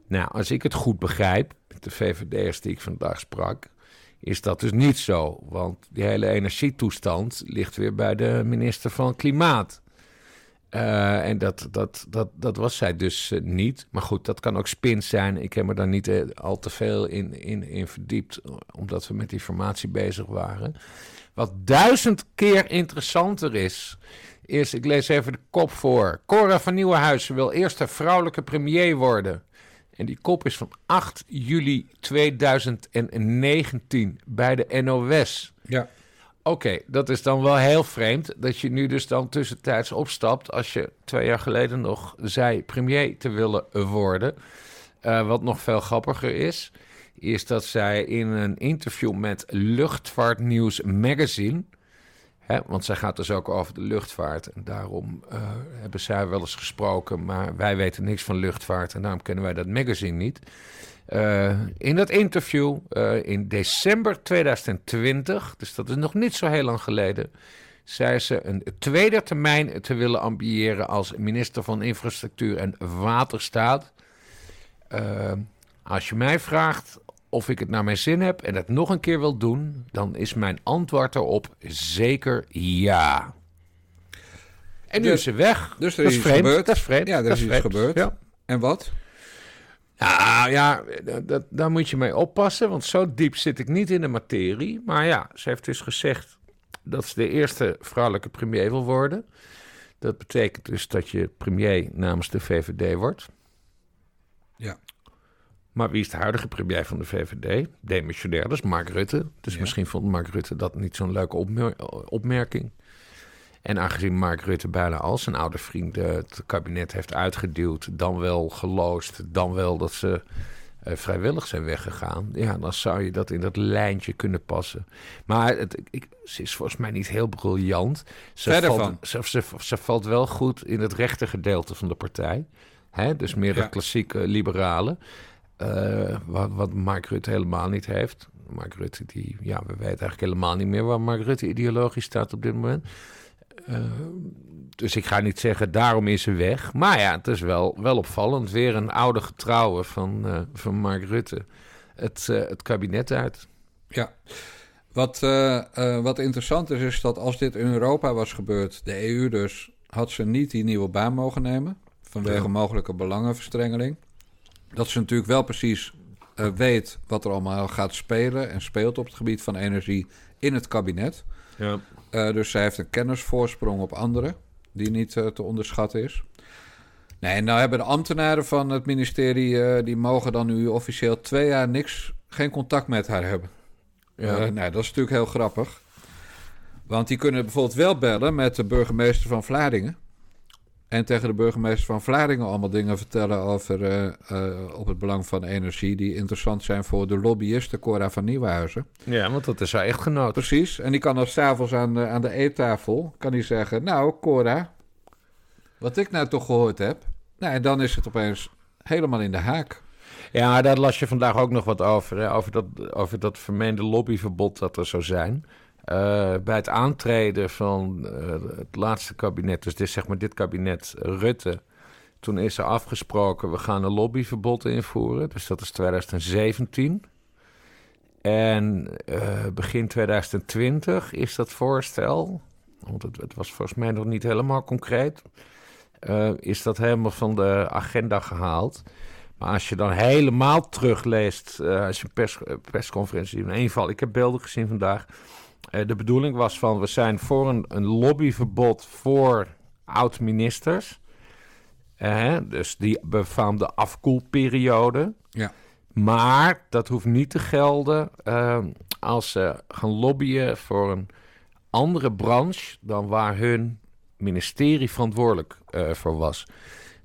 Nou, als ik het goed begrijp, met de VVD'ers die ik vandaag sprak, is dat dus niet zo. Want die hele energietoestand ligt weer bij de minister van Klimaat. Eh, en dat, dat, dat, dat was zij dus eh, niet. Maar goed, dat kan ook spin zijn. Ik heb me daar niet eh, al te veel in, in, in verdiept, omdat we met die formatie bezig waren. Wat duizend keer interessanter is, is, ik lees even de kop voor. Cora van Nieuwenhuizen wil eerst de vrouwelijke premier worden. En die kop is van 8 juli 2019 bij de NOS. Ja. Oké, dat is dan wel heel vreemd dat je nu dus dan tussentijds opstapt als je twee jaar geleden nog zei premier te willen worden. Eh, wat nog veel grappiger is, is dat zij in een interview met Luchtvaartnieuws Magazine, hè, want zij gaat dus ook over de luchtvaart en daarom eh, hebben zij wel eens gesproken, maar wij weten niks van luchtvaart en daarom kennen wij dat magazine niet. Eh, in dat interview eh, in december 2020, dus dat is nog niet zo heel lang geleden, zei ze een tweede termijn te willen ambiëren als minister van Infrastructuur en Waterstaat. Uh, als je mij vraagt of ik het naar mijn zin heb en het nog een keer wil doen, dan is mijn antwoord erop zeker ja. En nu Dus- is ze weg. Dus er dat is vreemd. gebeurd. Dat is vreemd. Ja, er dat is iets gebeurd. Ja. En wat? Ja, ja, dat, daar moet je mee oppassen, want zo diep zit ik niet in de materie. Maar ja, ze heeft dus gezegd dat ze de eerste vrouwelijke premier wil worden. Dat betekent dus dat je premier namens de VVD wordt. Ja. Maar wie is de huidige premier van de VVD? Demissionair, dat is Mark Rutte. Dus Ja. misschien vond Mark Rutte dat niet zo'n leuke opmer- opmerking. En aangezien Mark Rutte bijna al zijn oude vrienden het kabinet heeft uitgeduwd, dan wel geloosd, dan wel dat ze eh, vrijwillig zijn weggegaan, ja, dan zou je dat in dat lijntje kunnen passen. Maar het, ik, ze is volgens mij niet heel briljant. Ze Verder valt, van. Ze, ze, ze valt wel goed in het rechte gedeelte van de partij. Hè? Dus meer Ja. de klassieke liberalen. Eh, wat, wat Mark Rutte helemaal niet heeft. Mark Rutte, die, ja, we weten eigenlijk helemaal niet meer waar Mark Rutte ideologisch staat op dit moment. Eh, dus ik ga niet zeggen, daarom is ze weg. Maar ja, het is wel, wel opvallend. Weer een oude getrouwe van, eh, van Mark Rutte. Het, eh, het kabinet uit. Ja. Wat, wat interessant is, is dat als dit in Europa was gebeurd, de EU dus, had ze niet die nieuwe baan mogen nemen. Vanwege Ja. mogelijke belangenverstrengeling. Dat ze natuurlijk wel precies weet wat er allemaal gaat spelen en speelt op het gebied van energie in het kabinet. Ja. Eh, dus zij heeft een kennisvoorsprong op anderen, die niet eh, te onderschatten is. Nee, nou hebben de ambtenaren van het ministerie, eh, die mogen dan nu officieel twee jaar niks, geen contact met haar hebben. Ja. Nou, dat is natuurlijk heel grappig. Want die kunnen bijvoorbeeld wel bellen met de burgemeester van Vlaardingen. En tegen de burgemeester van Vlaardingen allemaal dingen vertellen over eh, eh, op het belang van energie. Die interessant zijn voor de lobbyisten Cora van Nieuwenhuizen. ja, want dat is haar echtgenoot. Precies. En die kan dan s'avonds aan de, aan de eettafel kan die zeggen... Nou, Cora, wat ik nou toch gehoord heb... Nou, en dan is het opeens helemaal in de haak. Ja, daar las je vandaag ook nog wat over. Hè? Over, dat, over dat vermeende lobbyverbod dat er zou zijn. Eh, bij het aantreden van eh, het laatste kabinet, dus dit, zeg maar dit kabinet Rutte, toen is er afgesproken, we gaan een lobbyverbod invoeren. Dus dat is 2017. En eh, begin 2020 is dat voorstel, want het, het was volgens mij nog niet helemaal concreet, is dat helemaal van de agenda gehaald. Maar als je dan helemaal terugleest, eh, als je een pers, persconferentie in één val, ik heb beelden gezien vandaag. Eh, de bedoeling was van, we zijn voor een, een lobbyverbod voor oud-ministers. Eh, dus die befaamde afkoelperiode. Ja. Maar dat hoeft niet te gelden eh, als ze gaan lobbyen voor een andere branche dan waar hun ministerie verantwoordelijk voor was.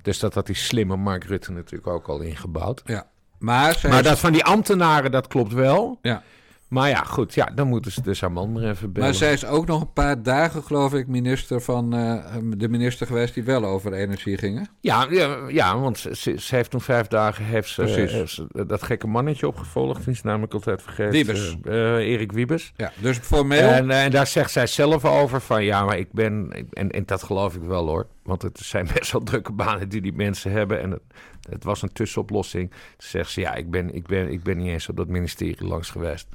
Dus dat had die slimme Mark Rutte natuurlijk ook al ingebouwd. Ja. Maar, Maar dat van die ambtenaren, dat klopt wel. Ja. Maar ja, goed, ja, dan moeten ze dus haar man maar even bellen. Maar zij is ook nog een paar dagen, geloof ik, minister van eh, de minister geweest die wel over energie gingen. Ja, ja, ja want ze, heeft toen vijf dagen heeft ze, Precies. heeft ze dat gekke mannetje opgevolgd. Die is namelijk altijd vergeten. Wiebes. Eh, eh, Erik Wiebes. Ja, dus formeel. En, en daar zegt zij zelf over van ja, maar ik ben. En, en dat geloof ik wel hoor. Want het zijn best wel drukke banen die die mensen hebben. En het, het was een tussenoplossing. Zegt ze ja, ik ben, ik, ben, ik ben niet eens op dat ministerie langs geweest.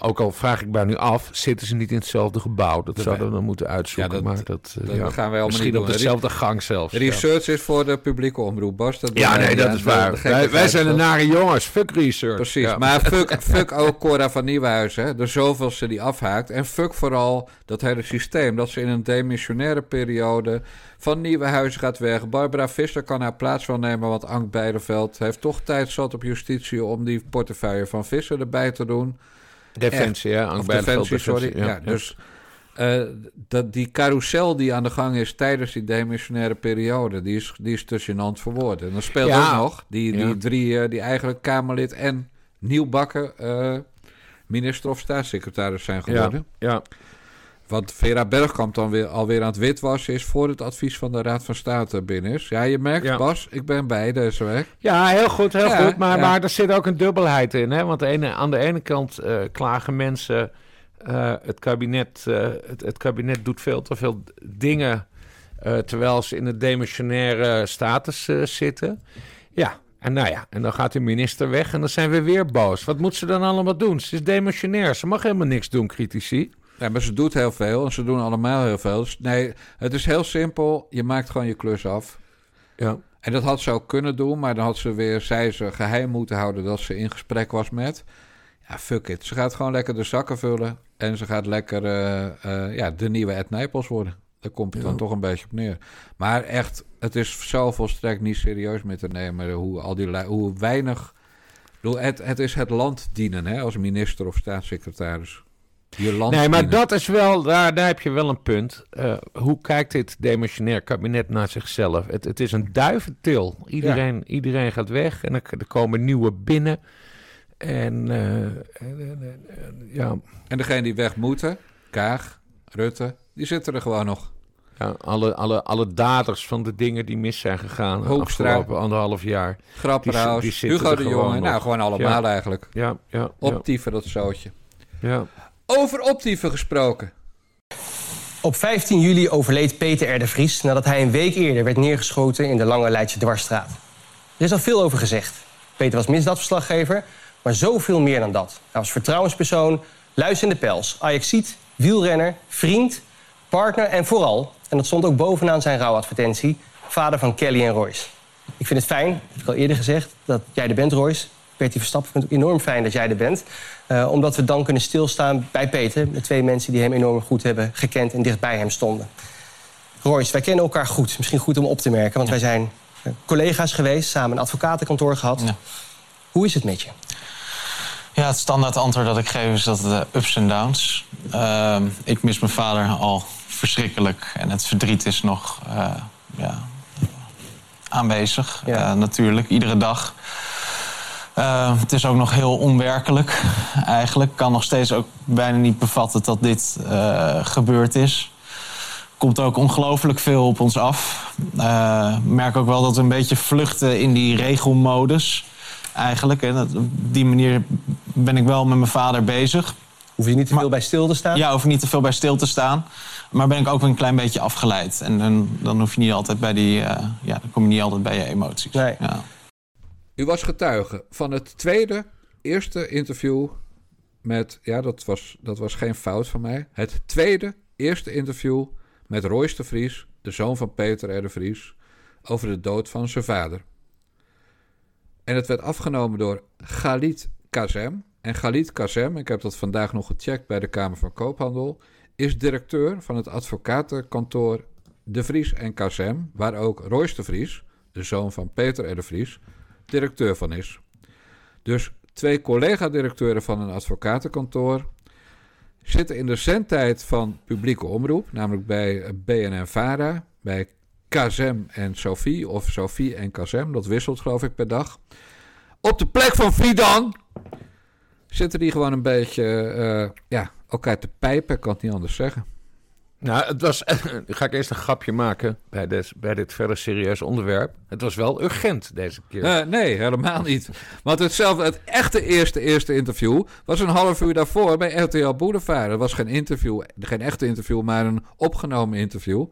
Ook al vraag ik mij nu af, zitten ze niet in hetzelfde gebouw? Dat Dat zouden we dan moeten uitzoeken. Ja, dat- maar dat, eh, dat ja, gaan wij allemaal misschien op dezelfde gang zelfs. ja. Research is voor de publieke omroep, Bas. Dat Ja, nee, dat is waar. de wij, zijn de nare jongens. Fuck research. Precies, maar fuck, fuck ook Cora van Nieuwenhuizen, de zoveelste die afhaakt. En fuck vooral dat hele systeem, dat ze in een demissionaire periode van Nieuwenhuizen gaat weg. Barbara Visser kan haar plaats wel nemen, want Ank Beideveld heeft toch tijd zat op justitie om die portefeuille van Visser erbij te doen. Defensie, ja. Bijleveld, Defensie, sorry. Ja, ja. Dus eh, dat, die carousel die aan de gang is tijdens die demissionaire periode, die is, die is te gênant voor woorden. En dan speelt Ja. ook nog die, die Ja. drie, eh, die eigenlijk Kamerlid en nieuwbakken eh, minister of staatssecretaris zijn geworden. ja. Wat Vera Bergkamp dan weer alweer aan het witwassen is voor het advies van de Raad van State binnen is. Ja, je merkt, Ja. Bas, ik ben bij deze week. Ja, heel goed, heel Ja, goed. Maar, ja. maar er zit ook een dubbelheid in. Hè? Want de ene, aan de ene kant eh, klagen mensen Eh, het, kabinet, eh, het, het, kabinet doet veel te veel dingen uh, terwijl ze in de demissionaire status zitten. Ja, en nou ja, en dan gaat de minister weg en dan zijn we weer boos. Wat moet ze dan allemaal doen? Ze is demissionair, ze mag helemaal niks doen, critici. Ja, maar ze doet heel veel en ze doen allemaal heel veel. Dus nee, het is heel simpel. Je maakt gewoon je klus af. Ja. En dat had ze ook kunnen doen, maar dan had ze weer, zei ze, geheim moeten houden dat ze in gesprek was met. Ja, fuck it. Ze gaat gewoon lekker de zakken vullen en ze gaat lekker uh, uh, ja, de nieuwe Ed Nijpels worden. Daar komt het dan toch een beetje op neer. Maar echt, het is zo volstrekt niet serieus meer te nemen hoe, al die, hoe weinig... Het, het is het land dienen hè, als minister of staatssecretaris. Nee, maar dat is wel, daar, daar heb je wel een punt. Uh, hoe kijkt dit demissionair kabinet naar zichzelf? Het, het is een duiventil. Iedereen, iedereen gaat weg en er, er komen nieuwe binnen. En, uh, en, ja. en degene die weg moeten, Kaag, Rutte, die zitten er gewoon nog. Ja, alle, alle, alle daders van de dingen die mis zijn gegaan Hoekstra, afgelopen anderhalf jaar. Grapperhaus, Hugo de Jonge. Nou, gewoon allemaal eigenlijk. Ja, ja, Optieven, dat zootje. Ja. Over optieven gesproken. Op 15 juli overleed Peter R. Vries nadat hij een week eerder werd neergeschoten in de Lange Leidse Dwarsstraat. Er is al veel over gezegd. Peter was misdaadverslaggever, maar zoveel meer dan dat. Hij was vertrouwenspersoon, luis in de pels, Ajaxiet, wielrenner, vriend, partner en vooral, en dat stond ook bovenaan zijn rouwadvertentie, vader van Kelly en Royce. Ik vind het fijn, heb ik al eerder gezegd, dat jij er bent, Royce. Bertie Verstappen vindt het enorm fijn dat jij er bent. Uh, omdat we dan kunnen stilstaan bij Peter. De twee mensen die hem enorm goed hebben gekend en dicht bij hem stonden. Royce, wij kennen elkaar goed. Misschien goed om op te merken, want wij zijn uh, collega's geweest. Samen een advocatenkantoor gehad. Ja. Hoe is het met je? Ja, het standaard antwoord dat ik geef is dat de ups en downs. Uh, ik mis mijn vader al verschrikkelijk. En het verdriet is nog uh, ja, aanwezig, ja. natuurlijk, iedere dag. Uh, het is ook nog heel onwerkelijk eigenlijk. Ik kan nog steeds ook bijna niet bevatten dat dit uh, gebeurd is. Komt ook ongelooflijk veel op ons af. Uh, merk ook wel dat we een beetje vluchten in die regelmodus eigenlijk. En op die manier ben ik wel met mijn vader bezig. Hoef je niet te veel bij stil te staan? Ja, hoef je niet te veel bij stil te staan. Maar ben ik ook een klein beetje afgeleid. En dan, dan hoef je niet altijd bij die... ja, dan kom je niet altijd bij je emoties. Nee. Ja. U was getuige van het tweede, eerste interview met, ja, dat was, dat was geen fout van mij. Het tweede, eerste interview met Royce de Vries, de zoon van Peter R. de Vries, over de dood van zijn vader. En het werd afgenomen door Galit Kazem. En Galit Kazem, ik heb dat vandaag nog gecheckt bij de Kamer van Koophandel, is directeur van het advocatenkantoor De Vries en Kazem, waar ook Royce de Vries, de zoon van Peter R. de Vries, directeur van is. Dus twee collega-directeuren van een advocatenkantoor zitten in de zendtijd van publieke omroep, namelijk bij BNN-Vara, bij Kazem en Sophie, of Sophie en Kazem, dat wisselt geloof ik per dag. Op de plek van Fidan zitten die gewoon een beetje uh, ja, elkaar te pijpen, kan het niet anders zeggen. Nou, het was. ga ik eerst een grapje maken bij dit, verder serieus onderwerp. Het was wel urgent deze keer. Uh, nee, helemaal niet. Want hetzelfde, het echte eerste, eerste interview was een half uur daarvoor bij RTL Boulevard. Het was geen interview, geen echte interview, maar een opgenomen interview.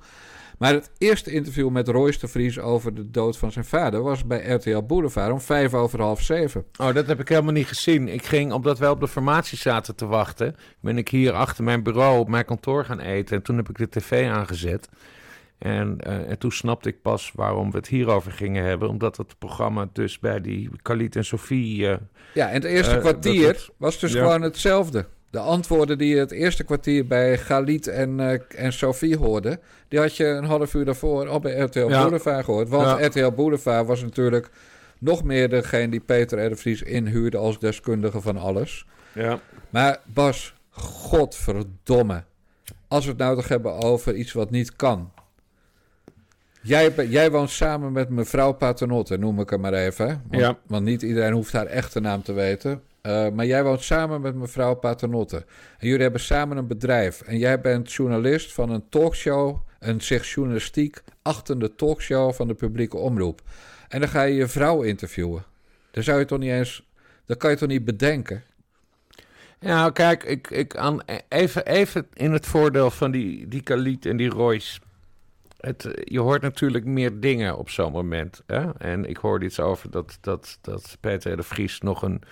Maar het eerste interview met Royce de Vries over de dood van zijn vader was bij RTL Boulevard om vijf over half zeven. Oh, dat heb ik helemaal niet gezien. Ik ging, omdat wij op de formatie zaten te wachten, ben ik hier achter mijn bureau op mijn kantoor gaan eten. En toen heb ik de tv aangezet. En, uh, en toen snapte ik pas waarom we het hierover gingen hebben. Omdat het programma dus bij die Khalid en Sophie... Uh, ja, en het eerste uh, kwartier het, was dus ja. gewoon hetzelfde. De antwoorden die je het eerste kwartier bij Galit en, uh, en Sophie hoorde... die had je een half uur daarvoor al bij RTL ja. Boulevard gehoord. Want ja. RTL Boulevard was natuurlijk nog meer degene die Peter R. de Vries inhuurde... als deskundige van alles. Ja. Maar Bas, godverdomme. Als we het nou toch hebben over iets wat niet kan... Jij, jij, woont samen met mevrouw Paternotte, noem ik hem maar even. Want, ja. want niet iedereen hoeft haar echte naam te weten. Uh, maar jij woont samen met mevrouw Paternotte. En jullie hebben samen een bedrijf. En jij bent journalist van een talkshow, een zich journalistiek achtende talkshow van de publieke omroep. En dan ga je je vrouw interviewen. Dan zou je toch niet eens, dat kan je toch niet bedenken? Ja, kijk, ik, ik aan, even, even in het voordeel van die, die Khalid en die Royce. Het, je hoort natuurlijk meer dingen op zo'n moment. Hè? En ik hoorde iets over dat, dat, dat Peter de Vries nog een,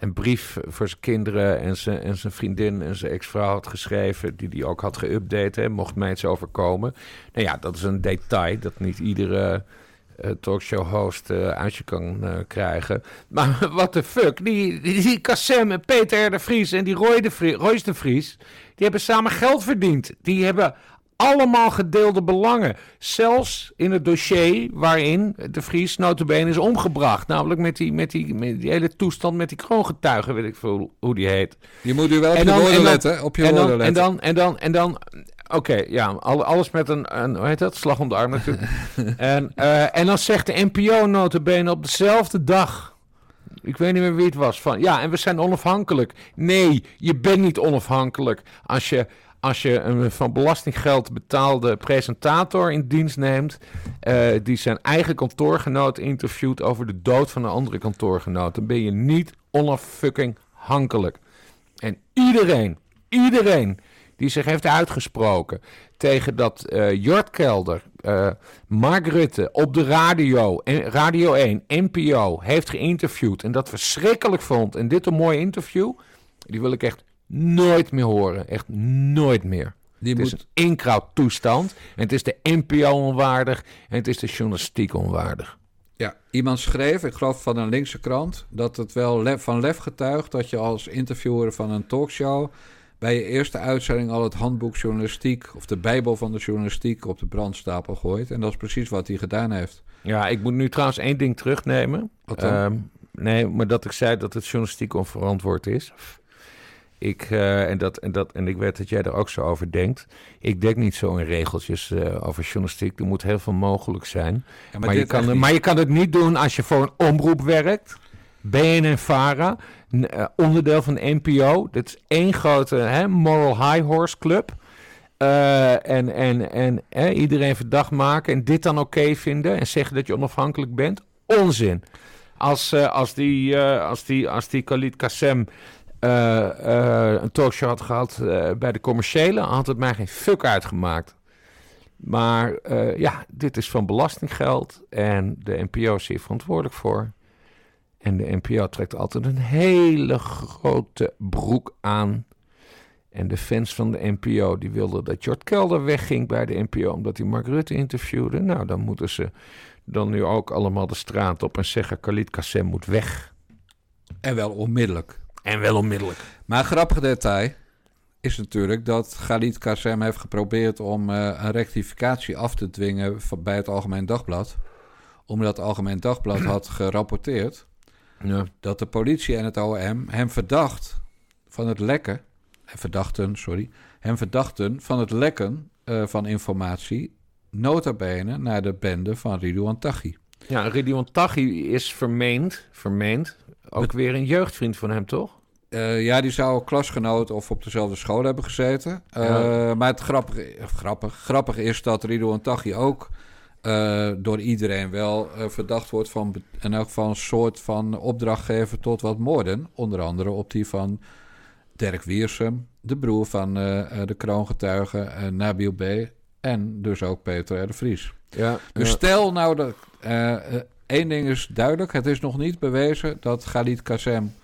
een brief voor zijn kinderen en zijn, en zijn vriendin en zijn ex-vrouw had geschreven. Die die ook had geüpdate. Mocht mij iets overkomen. Nou ja, dat is een detail dat niet iedere uh, talkshow-host uh, uit je kan uh, krijgen. Maar wat de fuck, die, die, die Kassem en Peter de Vries en die Roy de Vries, Royce de Vries... die hebben samen geld verdiend. Die hebben allemaal gedeelde belangen. Zelfs in het dossier waarin de Vries notabene is omgebracht. Namelijk met die, met die, met die hele toestand met die kroongetuigen, weet ik veel hoe die heet. Je moet u wel op en je dan, woorden letten. Op je en dan, letten. En dan, en dan, en dan Oké, ja, alles met een, een, hoe heet dat? Slag om de arm natuurlijk. en, uh, en dan zegt de NPO notabene op dezelfde dag... Ik weet niet meer wie het was. Van, ja, en we zijn onafhankelijk. Nee, je bent niet onafhankelijk. Als je, als je een van belastinggeld betaalde presentator in dienst neemt... Uh, die zijn eigen kantoorgenoot interviewt over de dood van een andere kantoorgenoot... dan ben je niet onaffucking hankelijk. En iedereen, iedereen die zich heeft uitgesproken tegen dat uh, Jort Kelder, uh, Mark Rutte op de radio, Radio 1, NPO, heeft geïnterviewd en dat verschrikkelijk vond en dit een mooi interview, die wil ik echt nooit meer horen. Echt nooit meer. Die het moet... is een inkrauttoestand en het is de NPO onwaardig en het is de journalistiek onwaardig. Ja, iemand schreef, ik geloof van een linkse krant, dat het wel lef, van lef getuigt dat je als interviewer van een talkshow bij je eerste uitzending al het handboek journalistiek of de Bijbel van de journalistiek op de brandstapel gooit. En dat is precies wat hij gedaan heeft. Ja, ik moet nu trouwens één ding terugnemen. Wat dan? Uh, nee, maar dat ik zei dat het journalistiek onverantwoord is. Ik, uh, en, dat, en, dat, en ik weet dat jij er ook zo over denkt. Ik denk niet zo in regeltjes uh, over journalistiek. Er moet heel veel mogelijk zijn. Ja, maar, maar, je kan, maar je kan het niet doen als je voor een omroep werkt. BNN-Vara, uh, onderdeel van NPO. Dit is één grote hè, moral high horse club. En en, en hè, iedereen verdacht maken en dit dan oké vinden en zeggen dat je onafhankelijk bent. Onzin. Als, als, die, als, die, als die Khalid Kassem een talkshow had gehad bij de commerciële, had het mij geen fuck uitgemaakt. Maar ja, dit is van belastinggeld en de NPO is hier verantwoordelijk voor. En de NPO trekt altijd een hele grote broek aan. En de fans van de NPO die wilden dat Jort Kelder wegging bij de NPO omdat hij Mark Rutte interviewde. Nou, dan moeten ze dan nu ook allemaal de straat op en zeggen: Khalid Kassem moet weg. En wel onmiddellijk. En wel onmiddellijk. Maar een grappig detail is natuurlijk dat Khalid Kassem heeft geprobeerd om uh, een rectificatie af te dwingen bij het Algemeen Dagblad. Omdat het Algemeen Dagblad had gerapporteerd ja. dat de politie en het OM hem verdacht van het lekken, verdachten, sorry, hem verdachten van het lekken uh, van informatie, nota bene naar de bende van Ridouan Taghi. Ja, Ridouan Taghi is vermeend, vermeend, ook weer een jeugdvriend van hem, toch? Uh, ja, die zou klasgenoot of op dezelfde school hebben gezeten. Uh, ja. Maar het grappige, grappig, grappig is dat Ridouan Taghi ook uh, door iedereen wel verdacht wordt van in elk geval een soort van opdrachtgever tot wat moorden. Onder andere op die van Dirk Wiersum, de broer van de kroongetuige Nabil B. En dus ook Peter R. de Vries. Ja, dus ja. stel nou dat... één ding is duidelijk, het is nog niet bewezen dat Khalid Kassem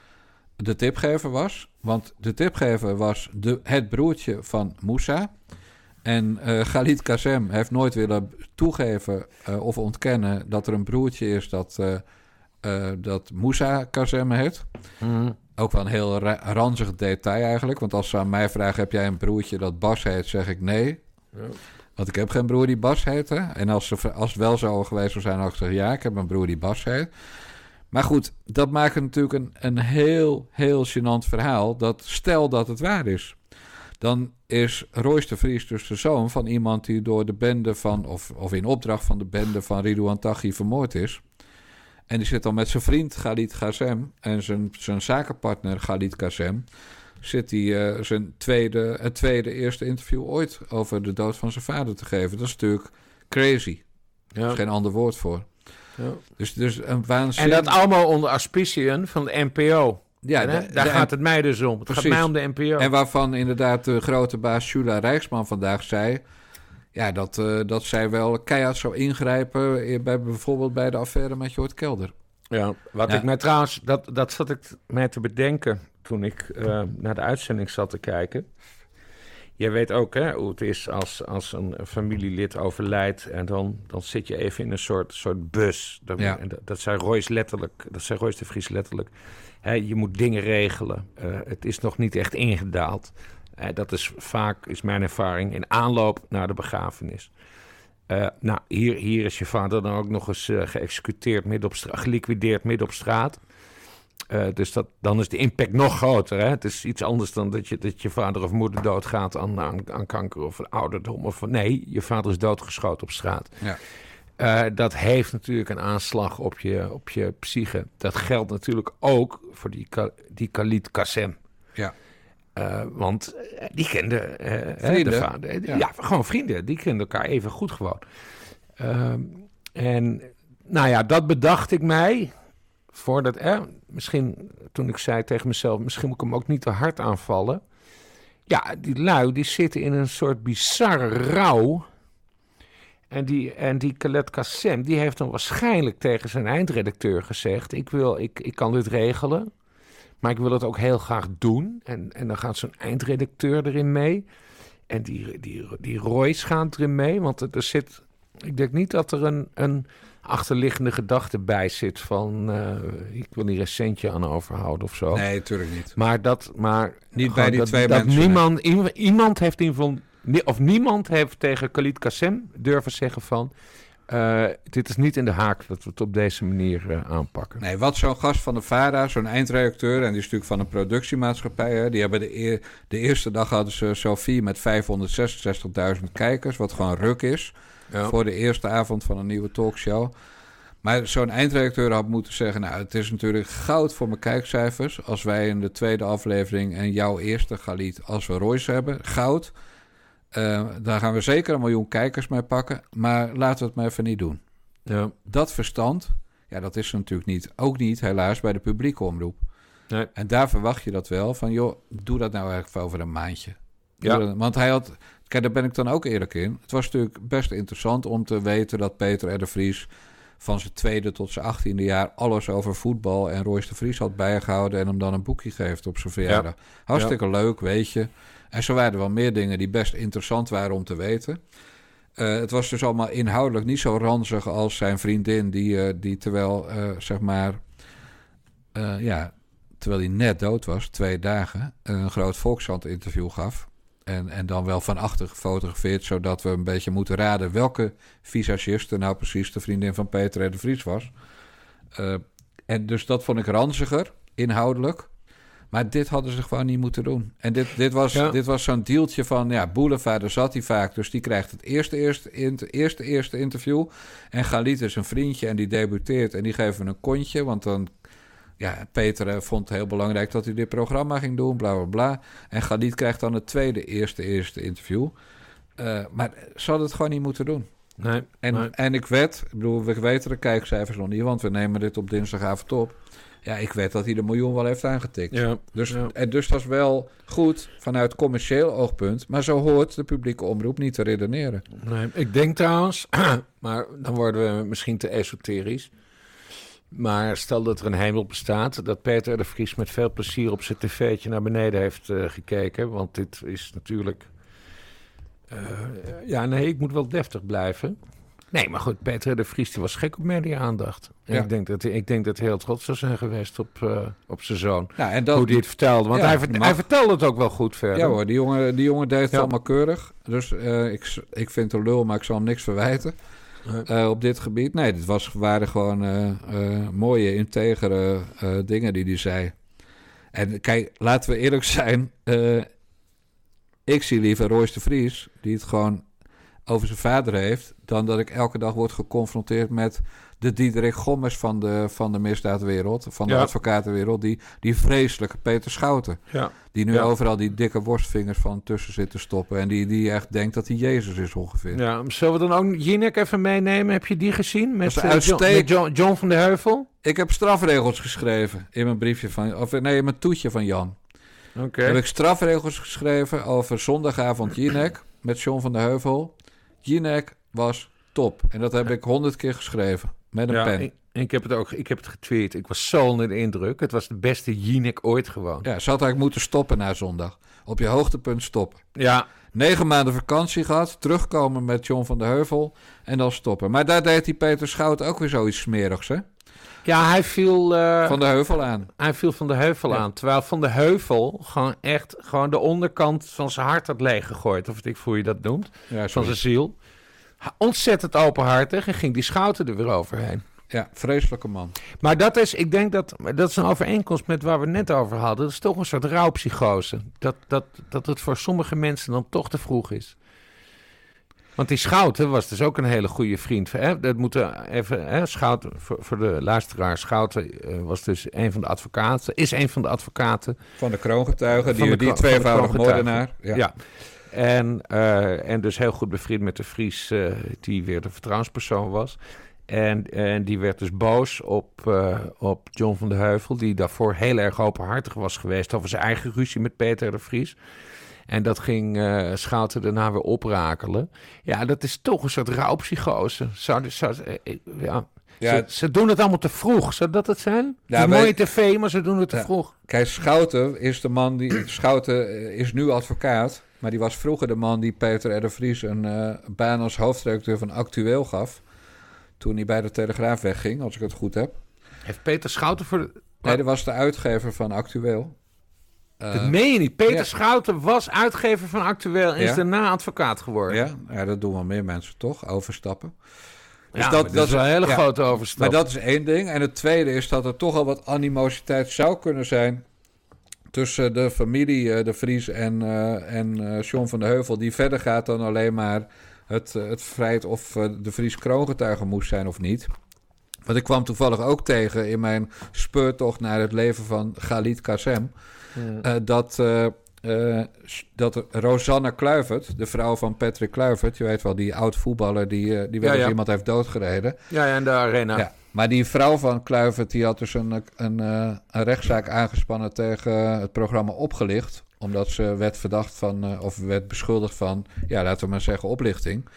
de tipgever was. Want de tipgever was de, het broertje van Moussa... En uh, Khalid Kassem heeft nooit willen toegeven uh, of ontkennen dat er een broertje is dat, uh, dat Moussa Kassem heet. Mm. Ook wel een heel ranzig detail eigenlijk. Want als ze aan mij vragen: heb jij een broertje dat Bas heet? Zeg ik nee. Ja. Want ik heb geen broer die Bas heet. En als, ze, als het wel zo geweest zou zijn, had ik gezegd: ja, ik heb een broer die Bas heet. Maar goed, dat maakt natuurlijk een, een heel, heel gênant verhaal. Dat stel dat het waar is dan is Royce de Vries dus de zoon van iemand die door de bende van, of, of in opdracht van de bende van Ridouan Taghi vermoord is. En die zit dan met zijn vriend Khalid Ghazem en zijn, zijn zakenpartner Khalid Ghazem. Zit hij uh, zijn tweede, het tweede eerste interview ooit over de dood van zijn vader te geven. Dat is natuurlijk crazy. Ja. Er is geen ander woord voor. Ja. Dus, dus een waanzin... En dat allemaal onder auspiciën van de NPO. Ja, En, hè, de- daar de- gaat het mij dus om. Het Precies. gaat mij om de NPO. En waarvan inderdaad de grote baas Jula Rijksman vandaag zei... Ja, dat, eh, dat zij wel keihard zou ingrijpen... eh, Bij, bijvoorbeeld bij de affaire met Jort Kelder. Ja, wat Ja. ik mij trouwens, dat, dat zat ik mij te bedenken toen ik eh, naar de uitzending zat te kijken. Jij weet ook hè, hoe het is als, als een familielid overlijdt en dan, dan zit je even in een soort, soort bus. Dat, Ja. dat, dat zei Royce letterlijk, dat zei Royce de Vries letterlijk. Je moet dingen regelen. Eh, het is nog niet echt ingedaald. Eh, dat is vaak, is mijn ervaring, in aanloop naar de begrafenis. Eh, nou, hier, hier is je vader dan ook nog eens geëxecuteerd, midden op straat, geliquideerd midden op straat. Eh, dus dat, dan is de impact nog groter. Hè? Het is iets anders dan dat je, dat je vader of moeder doodgaat aan, aan, aan kanker of een ouderdom. Of, nee, je vader is doodgeschoten op straat. Ja. Eh, dat heeft natuurlijk een aanslag op je, op je psyche. Dat geldt natuurlijk ook voor die, die Khalid Kassem. Ja. Eh, want die kenden de vader. Ja. Ja. gewoon vrienden. Die kenden elkaar even goed gewoon. Ehm, en nou ja, dat bedacht ik mij. Voordat, eh, misschien toen ik zei tegen mezelf, misschien moet ik hem ook niet te hard aanvallen. Ja, die lui die zitten in een soort bizarre rouw. En die, en die Kassem, die heeft dan waarschijnlijk tegen zijn eindredacteur gezegd: ik, wil, ik, ik kan dit regelen, maar ik wil het ook heel graag doen. En, en dan gaat zo'n eindredacteur erin mee. En die, die, die Royce gaat erin mee, want er zit... Ik denk niet dat er een, een achterliggende gedachte bij zit van... eh, ik wil hier een centje aan overhouden of zo. Nee, natuurlijk niet. Maar dat... Maar Niet bij die dat, twee dat mensen, Niemand, iemand heeft in ni- Of niemand heeft tegen Khalid Kassem durven zeggen van... eh, dit is niet in de haak dat we het op deze manier eh, aanpakken. Nee, wat zo'n gast van de VARA, zo'n eindredacteur... en die is natuurlijk van een productiemaatschappij... Hè, die hebben de, eer- de eerste dag hadden ze Sophie met 566.000 kijkers... wat gewoon ruk is Ja. voor de eerste avond van een nieuwe talkshow. Maar zo'n eindredacteur had moeten zeggen... nou, het is natuurlijk goud voor mijn kijkcijfers... als wij in de tweede aflevering en jouw eerste Galit als we Royce hebben. Goud. Eh, daar gaan we zeker een miljoen kijkers mee pakken... maar laten we het maar even niet doen Ja. dat verstand, ja, dat is er natuurlijk niet. Ook niet, helaas, bij de publieke omroep. Nee. En daar verwacht je dat wel van, joh, doe dat nou eigenlijk voor over een maandje. Ja. dat- want hij had, kijk, daar ben ik dan ook eerlijk in. Het was natuurlijk best interessant om te weten dat Peter R. de Vries van zijn tweede tot zijn achttiende jaar alles over voetbal en Royce de Vries had bijgehouden en hem dan een boekje geeft op zijn verjaardag. Hartstikke leuk, weet je. En zo waren er wel meer dingen die best interessant waren om te weten. Eh, het was dus allemaal inhoudelijk niet zo ranzig als zijn vriendin, die, eh, die terwijl, eh, zeg maar, ja, terwijl hij net dood was, twee dagen, een groot Volkskrant-interview gaf. En, en dan wel van achter gefotografeerd, zodat we een beetje moeten raden welke visagiste nou precies de vriendin van Peter R. de Vries was. Eh, en dus dat vond ik ranziger, inhoudelijk. Maar dit hadden ze gewoon niet moeten doen. En dit, dit was, Ja. dit was zo'n deeltje van, ja, Boulevard, daar zat hij vaak. Dus die krijgt het eerste, eerste, eerste, eerste interview. En Galit is een vriendje en die debuteert en die geven een kontje. Want dan, ja, Peter eh, vond het heel belangrijk dat hij dit programma ging doen, bla, bla, bla. En Galit krijgt dan het tweede, eerste, eerste interview. Eh, maar ze hadden het gewoon niet moeten doen. Nee, En, nee. en ik weet, ik bedoel, we weten de kijkcijfers nog niet, want we nemen dit op dinsdagavond op. Ja, ik weet dat hij de miljoen wel heeft aangetikt. Ja, Dus, ja. en dus dat is wel goed vanuit commercieel oogpunt. Maar zo hoort de publieke omroep niet te redeneren. Nee, ik denk trouwens, maar dan worden we misschien te esoterisch. Maar stel dat er een hemel bestaat, dat Peter de Vries met veel plezier op zijn tv'tje naar beneden heeft eh, gekeken. Want dit is natuurlijk. eh, ja, nee, ik moet wel deftig blijven. Nee, maar goed, Peter de Vries die was gek op media-aandacht. Ja. Ik, denk dat, hij- ik denk dat hij heel trots zou zijn geweest op, eh, op zijn zoon. Nou, en dat, hoe hij het vertelde. Want Ja, hij, vert- hij vertelde het ook wel goed verder. ja hoor, die jongen, die jongen deed het allemaal keurig. Dus ik, ik vind het lul, maar ik zal hem niks verwijten. Eh, op dit gebied. Nee, dit was, waren gewoon eh, eh, mooie, integere dingen die hij zei. En kijk, laten we eerlijk zijn. ik zie liever Royce de Vries, die het gewoon over zijn vader heeft, dan dat ik elke dag word geconfronteerd met de Diederik Gommers van de, van de misdaadwereld, van de Ja. advocatenwereld, die, die vreselijke Peter Schouten. Ja. Die nu Ja. overal die dikke worstvingers van tussen zit te stoppen. En die, die echt denkt dat hij Jezus is ongeveer. Ja, zullen we dan ook Jinek even meenemen? Heb je die gezien? Met, eh, John, met John, John van de Heuvel? Ik heb strafregels geschreven in mijn briefje van, of nee, in mijn toetje van Jan. Oké. Heb ik strafregels geschreven over zondagavond Jinek met John van der Heuvel. Jinek was top. En dat heb ik honderd keer geschreven met een Ja, pen. ik, ik heb het ook ik heb het getweet. Ik was zo onder de indruk. Het was de beste Jinek ooit gewoon. Ja, ze had eigenlijk moeten stoppen na zondag. Op je hoogtepunt stoppen. Ja, Negen maanden vakantie gehad, terugkomen met John van der Heuvel en dan stoppen. Maar daar deed die Peter Schout ook weer zoiets smerigs, hè? ja hij, viel, eh, Van der Heuvel aan. hij viel van de heuvel Ja. aan. Terwijl van de heuvel gewoon echt gewoon de onderkant van zijn hart had leeggegooid. Of ik hoe je dat noemt. Ja, Van zijn ziel. Ontzettend openhartig en ging die schouten er weer overheen. ja vreselijke man. Maar dat is, ik denk dat, dat is een overeenkomst met waar we net over hadden. Dat is toch een soort rouwpsychose. Dat, dat, dat het voor sommige mensen dan toch te vroeg is. Want die Schouten was dus ook een hele goede vriend. Hè? Dat moeten even, hè? Schouten, voor, voor de luisteraar, Schouten eh, was dus een van de advocaten, is een van de advocaten. Van de kroongetuigen, Van die, de die kro- tweevoudig van de kroongetuigen. moordenaar. Ja. En, eh, en dus heel goed bevriend met de Vries, eh, die weer de vertrouwenspersoon was. En, en die werd dus boos op, eh, op John van de Heuvel, die daarvoor heel erg openhartig was geweest over zijn eigen ruzie met Peter de Vries. En dat ging Schouten daarna weer oprakelen. Ja, dat is toch een soort rouwpsychose. Zou, zou, ja. Ja, ze, ze doen het allemaal te vroeg. Zou dat het zijn? Ja, wij- mooie tv, maar ze doen het te Ja. vroeg. Kijk, Schouten is de man die. Schouten is nu advocaat. Maar die was vroeger de man die Peter R. de Vries een eh, baan als hoofdredacteur van Actueel gaf. Toen hij bij de Telegraaf wegging, als ik het goed heb. Heeft Peter Schouten voor... Nee, dat was de uitgever van Actueel. Eh, dat meen je niet. Peter ja. Schouten was uitgever van Actueel en is daarna advocaat geworden. ja, ja, dat doen wel meer mensen toch? Overstappen. Dus Ja, dat- dat, dat is een hele grote overstap. Maar dat is één ding. En het tweede is dat er toch al wat animositeit zou kunnen zijn tussen de familie eh, De Vries en, eh, en eh, John van de Heuvel, die verder gaat dan alleen maar het, het feit of De Vries kroongetuige moest zijn of niet. Want ik kwam toevallig ook tegen in mijn speurtocht naar het leven van Galit Kassem, dat, dat Rosanne Kluivert, de vrouw van Patrick Kluivert, je weet wel, die oud voetballer die, die wel Ja, eens ja. iemand heeft doodgereden. Ja, in de arena. Maar die vrouw van Kluivert die had dus een, een, eh, een rechtszaak aangespannen tegen het programma Opgelicht. Omdat ze werd verdacht van, eh, of werd beschuldigd van, ja, laten we maar zeggen, oplichting.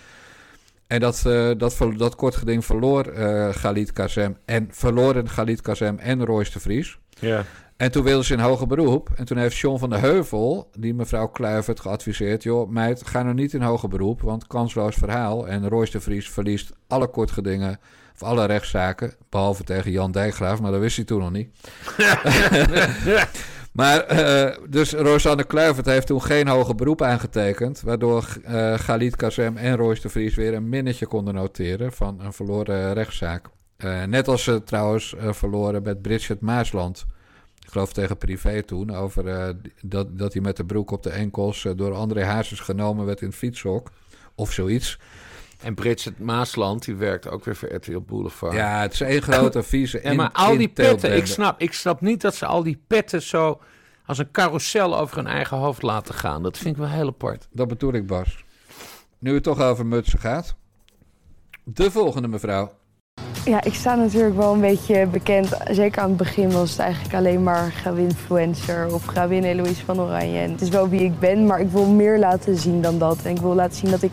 En dat, eh, dat, dat kort geding verloor eh Galit Kazem en verloren Galit Kazem en Royce de Vries. Ja. En toen wilden ze in hoger beroep. En toen heeft John van der Heuvel, die mevrouw Kluivert, geadviseerd... joh, meid, ga nou niet in hoger beroep, want kansloos verhaal. En Royce de Vries verliest alle kortgedingen... of alle rechtszaken, behalve tegen Jan Dijkgraaf... maar dat wist hij toen nog niet. maar eh, dus Rosanne Kluivert heeft toen geen hoger beroep aangetekend... waardoor eh Galit Kazem en Royce de Vries weer een minnetje konden noteren... van een verloren rechtszaak. Eh, net als ze trouwens verloren met Bridget Maasland... Ik geloof tegen privé toen, over dat, dat hij met de broek op de enkels door André Hazes genomen werd in het fietshok. Of zoiets. En Bridget Maasland, die werkt ook weer voor RTL Boulevard. Ja, het is één grote vieze Ja, maar al die petten, ik snap, ik snap niet dat ze al die petten zo als een carousel over hun eigen hoofd laten gaan. Dat vind ik wel heel apart. Dat bedoel ik, Bas. Nu het toch over mutsen gaat. De volgende mevrouw. Ja, ik sta natuurlijk wel een beetje bekend. Zeker aan het begin was het eigenlijk alleen maar grawinfluencer of grawin Eloïse van Oranje. En het is wel wie ik ben, maar ik wil meer laten zien dan dat. En ik wil laten zien dat ik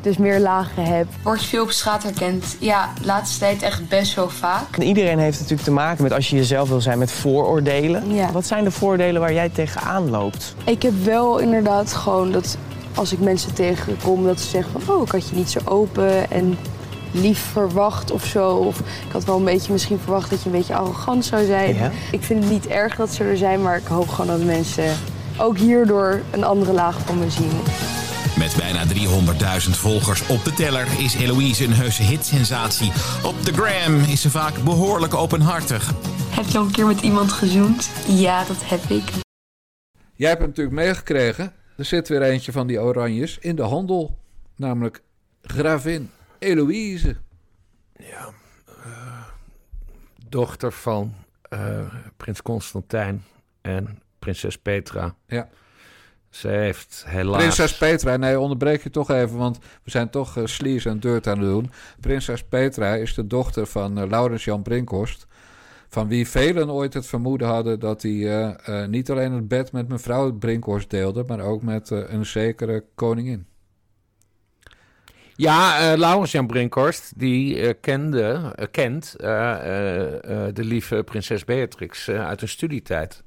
dus meer lagen heb. Word je veel op straat herkend? Ja, de laatste tijd echt best wel vaak. En Iedereen heeft natuurlijk te maken met als je jezelf wil zijn met vooroordelen. Ja. Wat zijn de vooroordelen waar jij tegenaan loopt? Ik heb wel inderdaad gewoon dat als ik mensen tegenkom, dat ze zeggen van... oh, ik had je niet zo open en lief verwacht of zo. Of ik had wel een beetje misschien verwacht dat je een beetje arrogant zou zijn. Ja. Ik vind het niet erg dat ze er zijn, maar ik hoop gewoon dat mensen ook hierdoor een andere laag van me zien. Met bijna 300.000 volgers op de teller is Eloïse een heuse hitsensatie. Op de gram is ze vaak behoorlijk openhartig. Heb je al een keer met iemand gezoend? Ja, dat heb ik. Jij hebt het natuurlijk meegekregen. Er zit weer eentje van die oranjes in de handel. Namelijk gravin Eloïse. dochter van eh, prins Constantijn en prinses Petra. Ja. Ze heeft helaas... Prinses Petra, nee, onderbreek je toch even, want we zijn toch uh, sleaze en dirt aan het doen. Prinses Petra is de dochter van uh, Laurens Jan Brinkhorst. Van wie velen ooit het vermoeden hadden dat hij uh, niet alleen het bed met mevrouw Brinkhorst deelde, maar ook met een zekere koningin. Ja, uh, Laurens Jan Brinkhorst, die uh, kende, uh, kent de lieve prinses Beatrix uit een studietijd.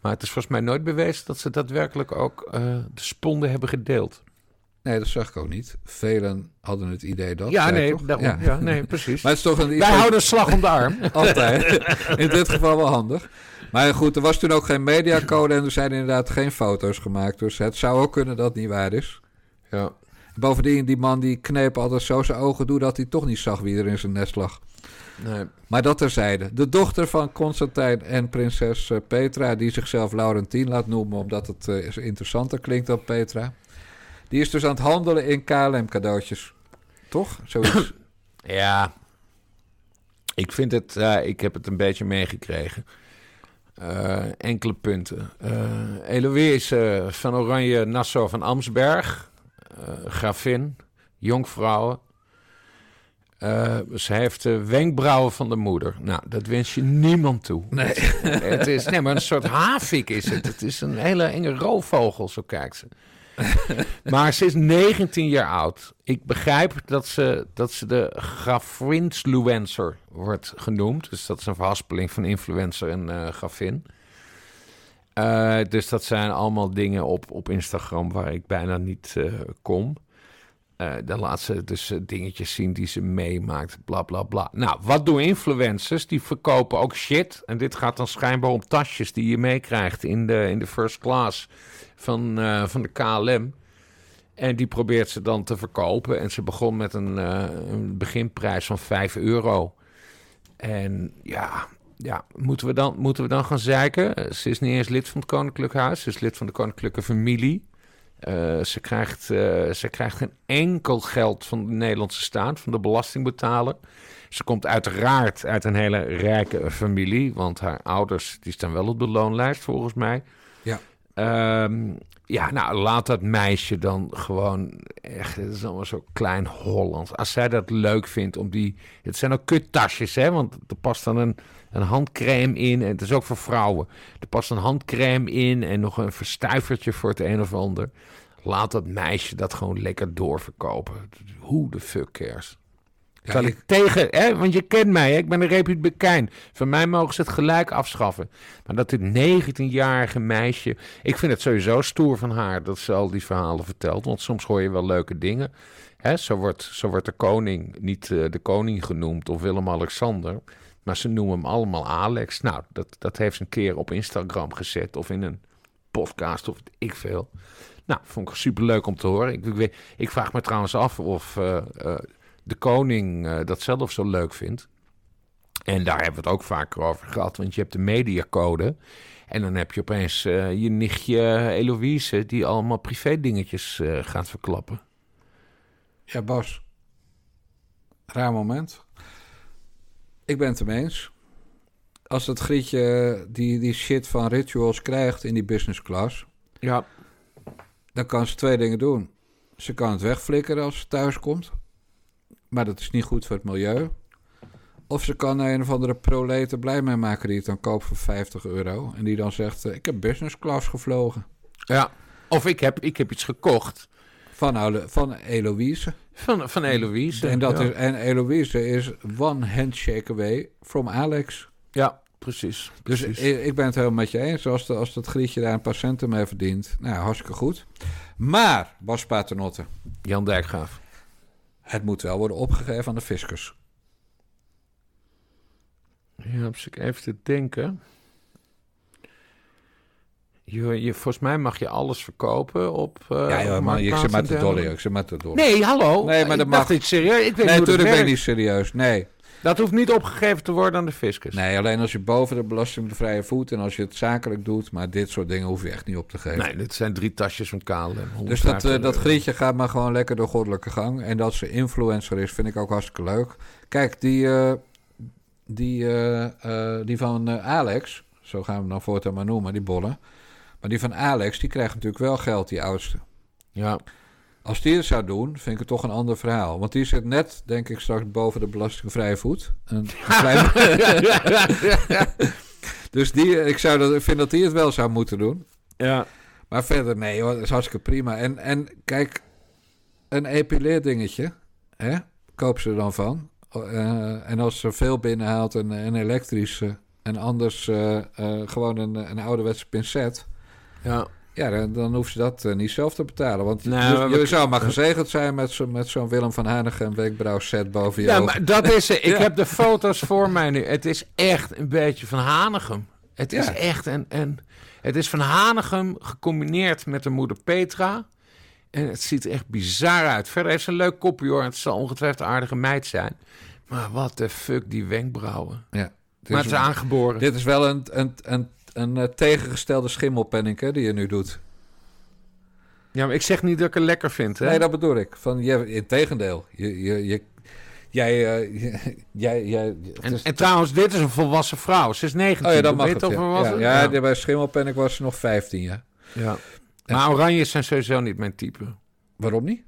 Maar het is volgens mij nooit bewezen dat ze daadwerkelijk ook de sponde hebben gedeeld. Nee, dat zag ik ook niet. Velen hadden het idee dat. Ja, nee, daarom, ja. ja. nee, precies. maar het is toch een, Wij houden een slag om de arm. Altijd. In dit geval wel handig. Maar goed, er was toen ook geen mediacode en er zijn inderdaad geen foto's gemaakt. Dus het zou ook kunnen dat het niet waar is. Ja. Bovendien, die man die kneep altijd zo zijn ogen toe dat hij toch niet zag wie er in zijn nest lag. Nee. Maar dat terzijde. De dochter van Constantijn en prinses Petra, die zichzelf Laurentien laat noemen omdat het uh, interessanter klinkt dan Petra. Die is dus aan het handelen in KLM-cadeautjes. Toch? Zoiets. ja. Ik vind het, uh, ik heb het een beetje meegekregen. Uh, enkele punten. Eloïse van Oranje Nassau van Amsberg uh, gravin, jonkvrouwen. Uh, ze heeft de wenkbrauwen van de moeder. Nou, dat wens je niemand toe. Nee. het is nee, maar een soort havik is het. Het is een hele enge roofvogel, zo kijkt ze. maar ze is 19 jaar oud. Ik begrijp dat ze, dat ze de grafinsluencer wordt genoemd. Dus dat is een verhaspeling van influencer en uh, grafin. Uh, dus dat zijn allemaal dingen op, op Instagram waar ik bijna niet uh, kom. Uh, dan laat ze dus dingetjes zien die ze meemaakt, bla bla bla. Nou, wat doen influencers? Die verkopen ook shit. En dit gaat dan schijnbaar om tasjes die je meekrijgt in de, in de first class van, van de KLM. En die probeert ze dan te verkopen. En ze begon met een, een beginprijs van 5 euro. En ja, ja, moeten we, dan, moeten we dan gaan zeiken? Ze is niet eens lid van het Koninklijk Huis. Ze is lid van de Koninklijke Familie. Uh, ze, krijgt, uh, ze krijgt geen enkel geld van de Nederlandse staat, van de belastingbetaler. Ze komt uiteraard uit een hele rijke familie, want haar ouders die staan wel op de loonlijst volgens mij. Ja. Um, ja, nou, laat dat meisje dan gewoon echt, het is allemaal zo klein Hollands. Als zij dat leuk vindt om die, het zijn ook kuttasjes, hè, want er past dan een, een handcrème in en het is ook voor vrouwen. Er past een handcrème in en nog een verstuivertje voor het een of ander. Laat dat meisje dat gewoon lekker doorverkopen. Hoe de fuck cares? Ja, ik... ik tegen, hè, want je kent mij, hè? ik ben een republikein. Van mij mogen ze het gelijk afschaffen. Maar dat dit 19-jarige meisje. Ik vind het sowieso stoer van haar dat ze al die verhalen vertelt. Want soms hoor je wel leuke dingen. Hè, zo, wordt, zo wordt de koning niet uh, de koning genoemd of Willem-Alexander. Maar ze noemen hem allemaal Alex. Nou, dat, dat heeft ze een keer op Instagram gezet of in een podcast of ik veel. Nou, vond ik super leuk om te horen. Ik, ik, vraag me trouwens af of. Uh, uh, de koning uh, dat zelf zo leuk vindt. En daar hebben we het ook vaker over gehad, want je hebt de mediacode. En dan heb je opeens je nichtje Eloïse die allemaal privé dingetjes gaat verklappen. Ja, Bas. Raar moment. Ik ben het ermee eens. Als het Grietje die, die shit van rituals krijgt in die business class... Ja. Dan kan ze twee dingen doen. Ze kan het wegflikkeren als ze thuis komt. Maar dat is niet goed voor het milieu. Of ze kan een of andere proleter blij mee maken die het dan koopt voor 50 euro. En die dan zegt, uh, ik heb business class gevlogen. Ja, of ik heb, ik heb iets gekocht. Van, van Eloïse. Van, van Eloïse, en, dat ja. is, en Eloïse is one handshake away from Alex. Ja, precies. Dus ik, ik ben het helemaal met je eens. Als, de, als dat Grietje daar een paar centen mee verdient, nou, hartstikke goed. Maar, Bas Paternotte. Jan Dijkgraaf. Het moet wel worden opgegeven aan de fiscus. Ja, op zich even te denken. Je, je, volgens mij mag je alles verkopen op. Uh, ja, maar ik zit maar te dollen. Ik zit maar te dollen. Nee, hallo. Nee, maar dat ik mag niet serieus. Ik weet nee, natuurlijk ben ik niet serieus. Nee. Dat hoeft niet opgegeven te worden aan de fiscus. Nee, alleen als je boven de belastingvrije voet en als je het zakelijk doet. Maar dit soort dingen hoef je echt niet op te geven. Nee, dit zijn drie tasjes van KLM. Dus dat, uh, dat Grietje gaat maar gewoon lekker door goddelijke gang. En dat ze influencer is, vind ik ook hartstikke leuk. Kijk, die, uh, die, eh, eh, die van eh, Alex, zo gaan we hem dan voortaan maar noemen, die bollen. Maar die van Alex, die krijgt natuurlijk wel geld, die oudste. Ja. Als die het zou doen, vind ik het toch een ander verhaal. Want die zit net, denk ik, straks boven de belastingvrije voet. Een klein- dus die, ik zou dat, ik vind dat die het wel zou moeten doen. Ja. Maar verder, nee hoor, dat is hartstikke prima. En, en kijk, een epileerdingetje, hè, koop ze er dan van. Eh, en als ze veel binnenhaalt, een, een elektrische. En anders eh, eh, gewoon een, een ouderwetse pincet. Ja. Ja, dan, hoeft ze dat eh, niet zelf te betalen. Want Nee, je, zou maar gezegend zijn met, zo, met zo'n Willem van Hanegem een wenkbrauwset boven je Ja, ogen. maar dat is. Ik Ja. heb de foto's voor mij nu. Het is echt een beetje van Hanegem. Het is Ja. echt een, een... Het is van Hanegem gecombineerd met de moeder Petra. En het ziet er echt bizar uit. Verder heeft ze een leuk kopje hoor. Het zal ongetwijfeld een aardige meid zijn. Maar wat de fuck, die wenkbrauwen. Ja. Maar het is aangeboren. Dit is wel een, een, een, een, eh, tegengestelde schimmelpenning hè, die je nu doet. Ja, maar ik zeg niet dat ik het lekker vind. Hè? Nee, dat bedoel ik. Van, je, in tegendeel. Je, je, je, jij, eh, jij, jij, En, is- en trouwens, dit is een volwassen vrouw. Ze is 19. oh ja, dan mag het. Ja, bij schimmelpenning was ze nog 15, ja. Ja. Maar oranjes zijn sowieso niet mijn type. Waarom niet?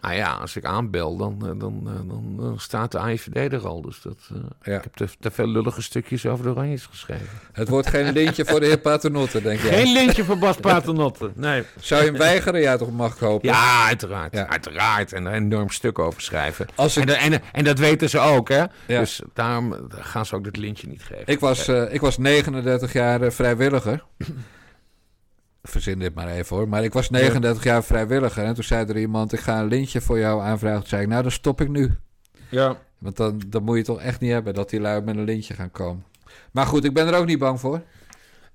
Nou ja, als ik aanbel, dan, eh, dan, eh, dan, dan staat de AIVD er al. Dus dat, eh, Ik heb te, te veel lullige stukjes over de oranjes geschreven. Het wordt geen lintje voor de heer Paternotte, denk jij? Geen lintje voor Bas Paternotte, nee. Zou je hem weigeren? Ja, toch mag ik hopen? Ja, uiteraard. Uiteraard. En er een enorm stuk over schrijven. Als ik- en, dat- en, en dat weten ze ook, hè? Ja. Dus daarom gaan ze ook dat lintje niet geven. Ik was, eh, ik was 39 jaar vrijwilliger. Verzin dit maar even hoor. Maar ik was 39 jaar vrijwilliger. En toen zei er iemand: Ik ga een lintje voor jou aanvragen. Toen zei ik: Nou, dan stop ik nu. Ja. Want dan, dan moet je toch echt niet hebben dat die lui met een lintje gaan komen. Maar goed, ik ben er ook niet bang voor.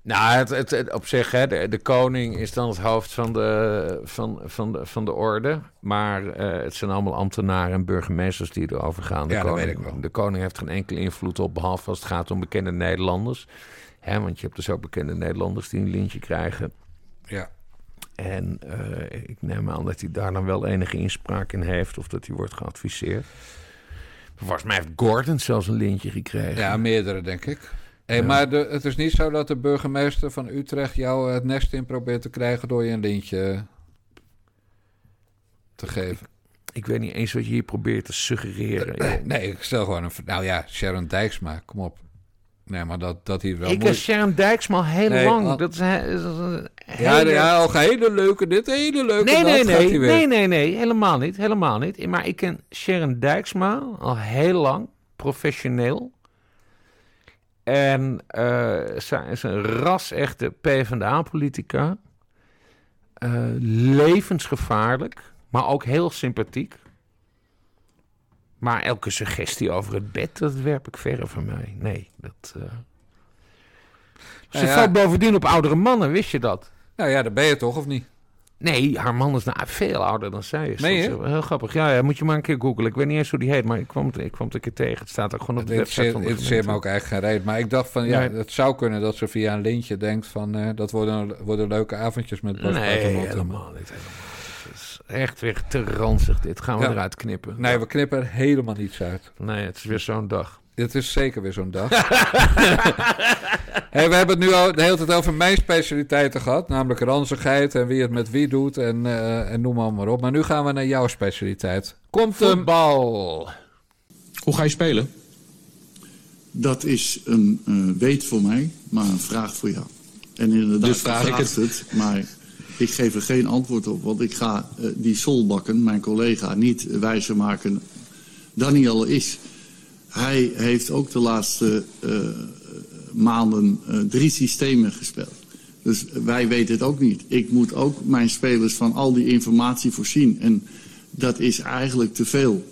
Nou, het, het, het- op zich, hè, de, de koning is dan het hoofd van de, van, van de, van de orde. Maar eh, het zijn allemaal ambtenaren en burgemeesters die erover gaan. De Ja, dat koning, weet ik wel. De koning heeft geen enkele invloed op, behalve als het gaat om bekende Nederlanders. Hè, want je hebt dus ook bekende Nederlanders die een lintje krijgen. Ja. En eh, ik neem aan dat hij daar dan wel enige inspraak in heeft... of dat hij wordt geadviseerd. Volgens mij heeft Gordon zelfs een lintje gekregen. Ja, meerdere, denk ik. Hey, Ja. Maar de, het is niet zo dat de burgemeester van Utrecht jou het nest in probeert te krijgen door je een lintje te geven. Ik weet niet eens wat je hier probeert te suggereren. Nee, nee, ik stel gewoon een. Nou ja, Sharon Dijksma, kom op. Nee, maar dat, dat hij wel. ik ken Sharon Dijksma al heel Nee, lang. al- Dat is, Ja, hele- ja, ook hele leuke dit, hele leuke Nee, dat, nee, nee, hij weer. nee, nee, nee, helemaal niet, helemaal niet. Maar ik ken Sharon Dijksma al heel lang, professioneel. En eh, zij is een ras-echte PvdA-politica. Eh, levensgevaarlijk, maar ook heel sympathiek. Maar elke suggestie over het bed, dat werp ik verre van mij. Nee, dat... eh. Ze Nou ja. valt bovendien op oudere mannen, wist je dat? Nou ja, dat ben je toch, of niet? Nee, haar man is nou veel ouder dan zij is. Dat is heel grappig. Ja, ja, moet je maar een keer googlen. Ik weet niet eens hoe die heet, maar ik kwam het, ik kwam het een keer tegen. Het staat ook gewoon op Het de website van de interesseert me ook eigenlijk geen reet. Maar ik dacht van, ja, Nee. het zou kunnen dat ze via een lintje denkt van... eh, dat worden, worden leuke avondjes met Bas Nee, helemaal niet. Helemaal. Het echt weer te ranzig dit. Gaan we Ja. eruit knippen. Nee, we knippen er helemaal niets uit. Nee, het is weer zo'n dag. Het is zeker weer zo'n dag. hey, we hebben het nu al de hele tijd over mijn specialiteiten gehad. Namelijk ranzigheid en wie het met wie doet en, eh, en noem maar, maar op. Maar nu gaan we naar jouw specialiteit. Komt hem. Voetbal. Hoe ga je spelen? Dat is een eh, weet voor mij, maar een vraag voor jou. En inderdaad, Dus vraag ik vraagt het, maar ik geef er geen antwoord op. Want ik ga eh, die Solbakken, mijn collega, niet wijzer maken dan hij al is. Hij heeft ook de laatste eh, maanden eh, drie systemen gespeeld. Dus wij weten het ook niet. Ik moet ook mijn spelers van al die informatie voorzien. En dat is eigenlijk te veel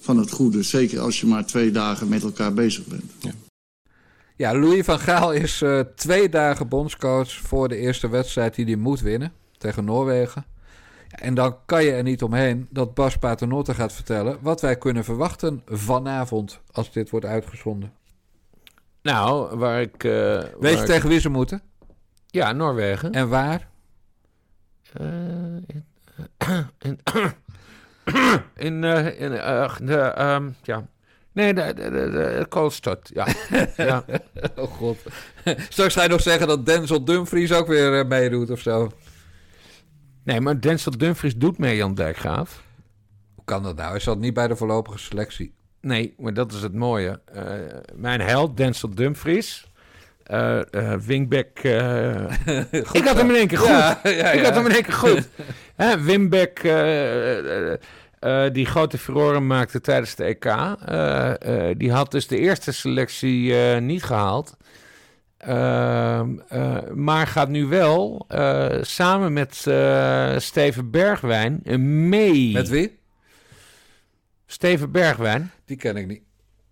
van het goede. Zeker als je maar twee dagen met elkaar bezig bent. Ja, Louis van Gaal is eh, twee dagen bondscoach voor de eerste wedstrijd die hij moet winnen tegen Noorwegen. Ja, en dan kan je er niet omheen dat Bas Paternotte gaat vertellen wat wij kunnen verwachten vanavond als dit wordt uitgezonden. Nou, waar ik... eh, Weet waar je ik- tegen wie ze moeten? Ja, Noorwegen. En waar? Eh, in, in, in, in, eh, de, ehm, ja, Nee, de, de, de, Koolstad, ja. ja. oh god. Straks ga je nog zeggen dat Denzel Dumfries ook weer eh, meedoet of zo. Nee, maar Denzel Dumfries doet mee, Jan Dijkgraaf. Hoe kan dat nou? Hij zat niet bij de voorlopige selectie. Nee, maar dat is het mooie. Eh, mijn held, Denzel Dumfries. eh eh, wingback. ik had hem in één keer goed. Ja, ja, Ik had hem in één keer goed. Hè, wingback, eh, die grote furoren maakte tijdens de EK. eh, eh, die had dus de eerste selectie niet gehaald. Ehm, eh, maar gaat nu wel samen met Steven Bergwijn mee. Met wie? Steven Bergwijn. Die ken ik niet.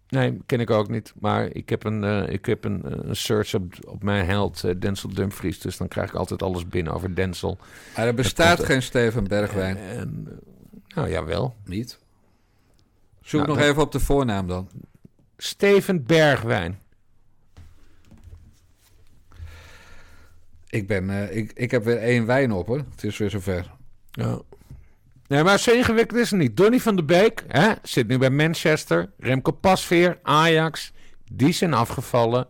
Nee, ken ik ook niet. Maar ik heb een, ik heb een, een search op, op mijn held, Denzel Dumfries. Dus dan krijg ik altijd alles binnen over Denzel. Maar er bestaat komt- geen Steven Bergwijn. En, nou, jawel. Niet? Zoek Nou, nog even op de voornaam dan. Steven Bergwijn. Ik, ben, eh, ik, ik heb weer één wijn op, hoor. Het is weer zover. Ja. Nee, maar zo ingewikkeld is het niet. Donny van de Beek hè, zit nu bij Manchester. Remco Pasveer, Ajax. Die zijn afgevallen.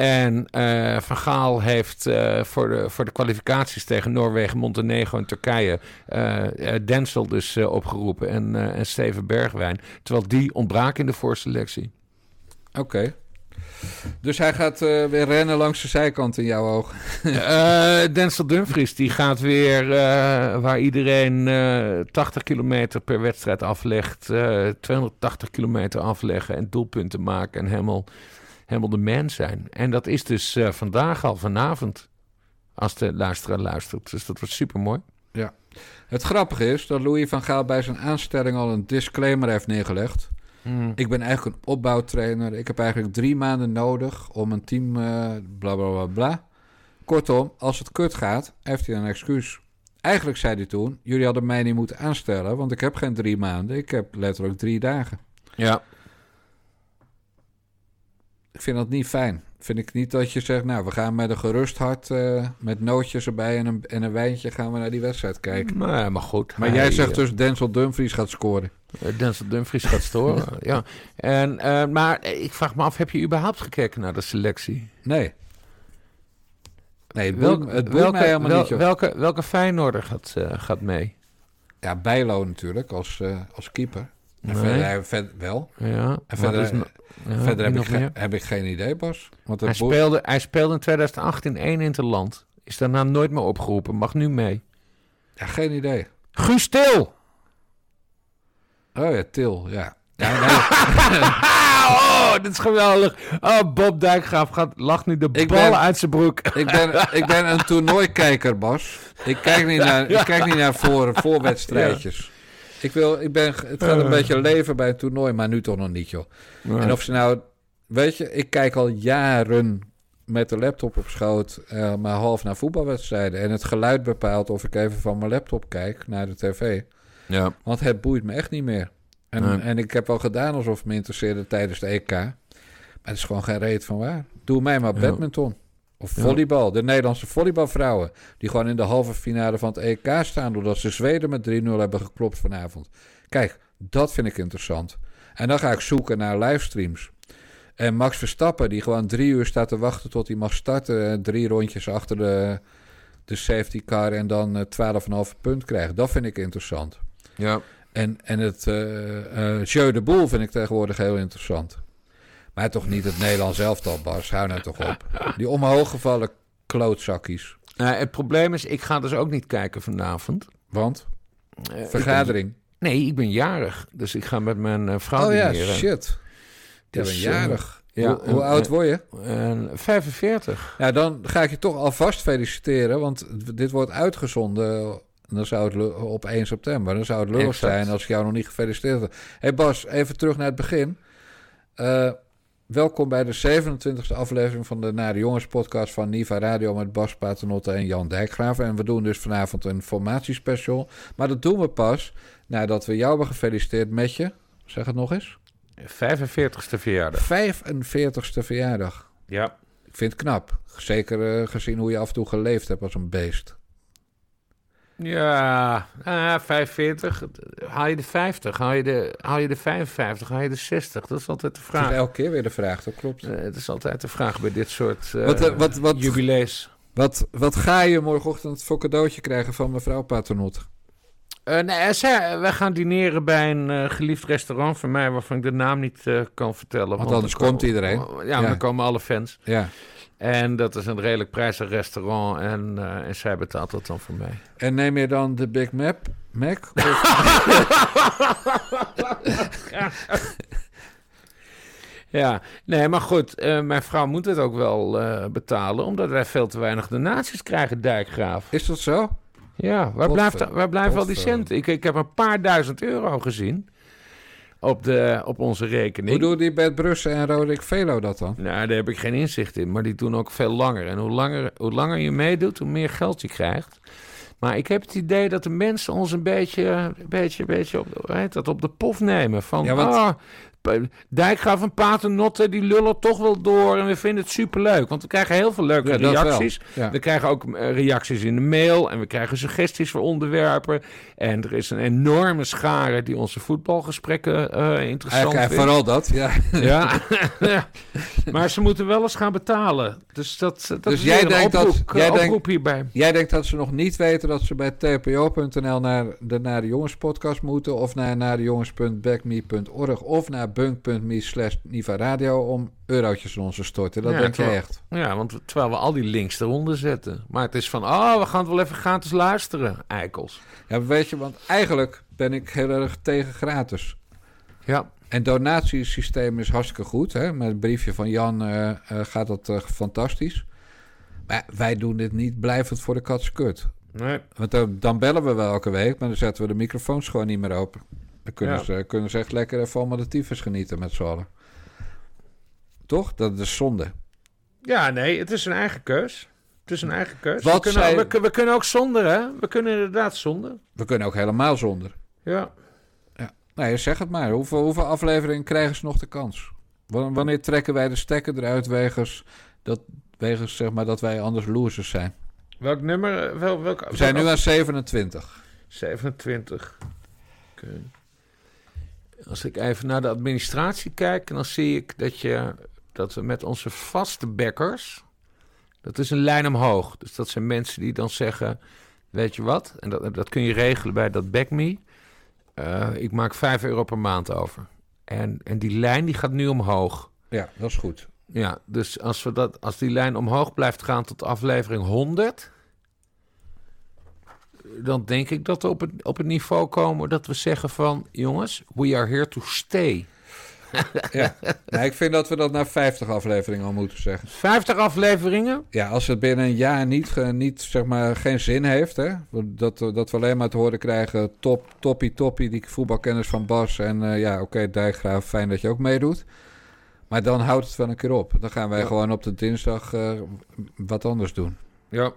En eh, Van Gaal heeft eh, voor, de, voor de kwalificaties tegen Noorwegen, Montenegro en Turkije... eh, Denzel dus opgeroepen en, en Steven Bergwijn. Terwijl die ontbraken in de voorselectie. Oké. Dus hij gaat weer rennen langs de zijkant in jouw ogen. Eh, Denzel Dumfries die gaat weer waar iedereen eh 80 kilometer per wedstrijd aflegt, eh 280 kilometer afleggen en doelpunten maken en helemaal, helemaal de man zijn. En dat is dus eh, vandaag al, vanavond, als de luisteraar luistert. Dus dat wordt super mooi. Ja. Het grappige is dat Louis van Gaal bij zijn aanstelling al een disclaimer heeft neergelegd. Hmm. Ik ben eigenlijk een opbouwtrainer. Ik heb eigenlijk drie maanden nodig om een team eh bla bla bla bla. Kortom, als het kut gaat, heeft hij een excuus. Eigenlijk zei hij toen: Jullie hadden mij niet moeten aanstellen, want ik heb geen drie maanden. Ik heb letterlijk drie dagen. Ja. Ik vind dat niet fijn. Vind ik niet dat je zegt: Nou, we gaan met een gerust hart, eh, met nootjes erbij en een, en een wijntje, gaan we naar die wedstrijd kijken. Maar, maar goed. Maar hij, jij zegt eh, dus Denzel Dumfries gaat scoren. eh, Denzel Dumfries gaat storen, ja. En, maar ik vraag me af, heb je überhaupt gekeken naar de selectie? Nee. Nee, het Welk- boeit, het welke, mij helemaal wel- niet, joh. welke, welke Feyenoorder gaat, gaat mee? Ja, Bijlo natuurlijk, als, als keeper. En Nee. verder, hij- wel. Ja, en verder, is ja, heb, ik ge- heb ik geen idee, Bas. Want Hij speelde, hij speelde in 2018 één interland. Is daarna nooit meer opgeroepen. Mag nu mee. Ja, geen idee. Guus Til! Oh ja, Til, ja. ja nee. oh, dit is geweldig. Oh, Bob Dijkgraaf gaat, lacht nu de Ik ballen ben- uit zijn broek. ik, ben, ik ben een toernooikijker, Bas. Ik kijk niet naar, ik kijk niet naar voor, voorwedstrijdjes. Ik wil, ik ben, het gaat een Eh. beetje leven bij een toernooi, maar nu toch nog niet, joh. En of ze nou... Weet je, ik kijk al jaren met de laptop op schoot... eh, maar half naar voetbalwedstrijden. En het geluid bepaalt of ik even van mijn laptop kijk naar de tv. Ja. Want het boeit me echt niet meer. En, Nee. en ik heb al gedaan alsof het me interesseerde tijdens de EK. Maar het is gewoon geen reet van waar. Doe mij maar Ja. Of Ja. volleybal. De Nederlandse volleybalvrouwen. Die gewoon in de halve finale van het EK staan. Doordat ze Zweden met 3-0 hebben geklopt vanavond. Kijk, dat vind ik interessant. En dan ga ik zoeken naar livestreams. En Max Verstappen, die gewoon drie uur staat te wachten tot hij mag starten. eh, Drie rondjes achter de, de safety car en dan eh, 12,5 punt krijgt. Dat vind ik interessant. Ja. En, en het eh eh Jeu de Boel vind ik tegenwoordig heel interessant. Maar toch niet het Nederlands elftal, Bas. Hou nou toch op. Die omhooggevallen klootzakkies. Nou, het probleem is, ik ga dus ook niet kijken vanavond. Want? Eh, ik Vergadering. ben- nee, ik ben jarig. Dus ik ga met mijn eh, vrouw Oh ja, dineren. shit. Je Dus, bent jarig. eh, ja, hoe, oud word je? en 45. Nou, dan ga ik je toch alvast feliciteren. Want dit wordt uitgezonden dan zou het op 1 september. Dan zou het lullig Exact. zijn als ik jou nog niet gefeliciteerd heb. hey Bas, even terug naar het begin. Eh, welkom bij de 27e aflevering van de Nare Jongens podcast van Niva Radio met Bas Paternotte en Jan Dijkgraven. En we doen dus vanavond een formatiespecial. Maar dat doen we pas nadat we jou hebben gefeliciteerd met je, zeg het nog eens, 45ste verjaardag. 45ste verjaardag. Ja. Ik vind het knap. Zeker eh, gezien hoe je af en toe geleefd hebt als een beest. Ja, ah, 45. Haal je de 50? Haal je de, haal je de 55? Haal je de 60? Dat is altijd de Dat vraag. is elke keer weer de vraag, dat klopt. Eh, het is altijd de vraag bij dit soort eh Wat, eh, wat, wat, jubilees. Wat, wat ga je morgenochtend voor cadeautje krijgen van mevrouw Paternotte? Eh, nee, zij, wij gaan dineren bij een eh, geliefd restaurant van mij... waarvan ik de naam niet eh, kan vertellen. Want anders komt iedereen. Ja, Ja. dan komen alle fans. Ja. En dat is een redelijk prijzig restaurant. En, eh, en zij betaalt dat dan voor mij. En neem je dan de Big Mac? Ja, nee, maar goed, eh, mijn vrouw moet het ook wel eh, betalen, omdat wij veel te weinig donaties krijgen, dijkgraaf. Is dat zo? Ja, waar Potver- blijft, waar blijven al die centen? Ik, ik heb een paar duizend euro gezien op, de, op onze rekening. Hoe doen die Bert Brussen en Roderick Velo dat dan? Nou, daar heb ik geen inzicht in, maar die doen ook veel langer. En hoe langer, hoe langer je meedoet, hoe meer geld je krijgt. Maar ik heb het idee dat de mensen ons een beetje, een beetje, een beetje op, dat, op de pof nemen. Van, Ja, want- ah, Dijkgraaf en Paternotte, die lullen toch wel door en we vinden het superleuk. Want we krijgen heel veel leuke Ja, reacties. Ja. We krijgen ook eh, reacties in de mail en we krijgen suggesties voor onderwerpen. En er is een enorme schare die onze voetbalgesprekken eh, interessant vindt. vooral dat, ja. Ja. Maar ze moeten wel eens gaan betalen. Dus dat, dat dus is jij denkt, oproep, dat, jij, oproep denkt, hierbij. jij denkt dat ze nog niet weten dat ze bij tpo.nl naar de Naar de Jongens podcast moeten... of naar naardejongens.backme.org of naar bunk.me slash Niva Radio... om eurotjes in ons te storten. Dat Ja, denk terwijl- echt. Ja, want terwijl we al die links eronder zetten. Maar het is van, oh, we gaan het wel even gratis luisteren, eikels. Ja, weet je, want eigenlijk ben ik heel erg tegen gratis. Ja. En donatiesysteem is hartstikke goed. Hè? Met het briefje van Jan eh, eh, gaat dat eh, fantastisch. Maar wij doen dit niet blijvend voor de katskut. Nee. Want dan bellen we wel elke week, maar dan zetten we de microfoons gewoon niet meer open. Dan kunnen, Ja. ze, kunnen ze echt lekker even allemaal de tyfus genieten met z'n allen. Toch? Dat is zonde. Ja, nee, het is een eigen keus. Het is een eigen keus. Wat we, kunnen, zij- we, kun- we kunnen ook zonder, hè? We kunnen inderdaad zonder. We kunnen ook helemaal zonder. Ja. Ja. Nee, zeg het maar. Hoeveel, hoeveel afleveringen krijgen ze nog de kans? Wan- Wanneer trekken wij de stekker eruit wegens, dat, wegens zeg maar, dat wij anders losers zijn? Welk nummer? Wel, welk, We zijn welk- nu aan 27. 27. Oké. Als ik even naar de administratie kijk, dan zie ik dat, je, dat we met onze vaste backers. Dat is een lijn omhoog. Dus dat zijn mensen die dan zeggen: Weet je wat? En dat, dat kun je regelen bij dat Back Me. Eh, ik maak 5 euro per maand over. En, en die lijn die gaat nu omhoog. Ja, dat is goed. Ja, dus als, we dat, als die lijn omhoog blijft gaan tot aflevering 100, dan denk ik dat we op het, op het niveau komen dat we zeggen van... jongens, we are here to stay. Ja. nee, ik vind dat we dat na 50 afleveringen al moeten zeggen. 50 afleveringen? Ja, als het binnen een jaar niet, ge- niet zeg maar, geen zin heeft. Hè? Dat, dat we alleen maar te horen krijgen: top, toppie, toppie, die voetbalkennis van Bas. En eh, ja, oké, Dijkgraaf, fijn dat je ook meedoet. Maar dan houdt het wel een keer op. Dan gaan wij Ja. gewoon op de dinsdag eh, wat anders doen. Ja.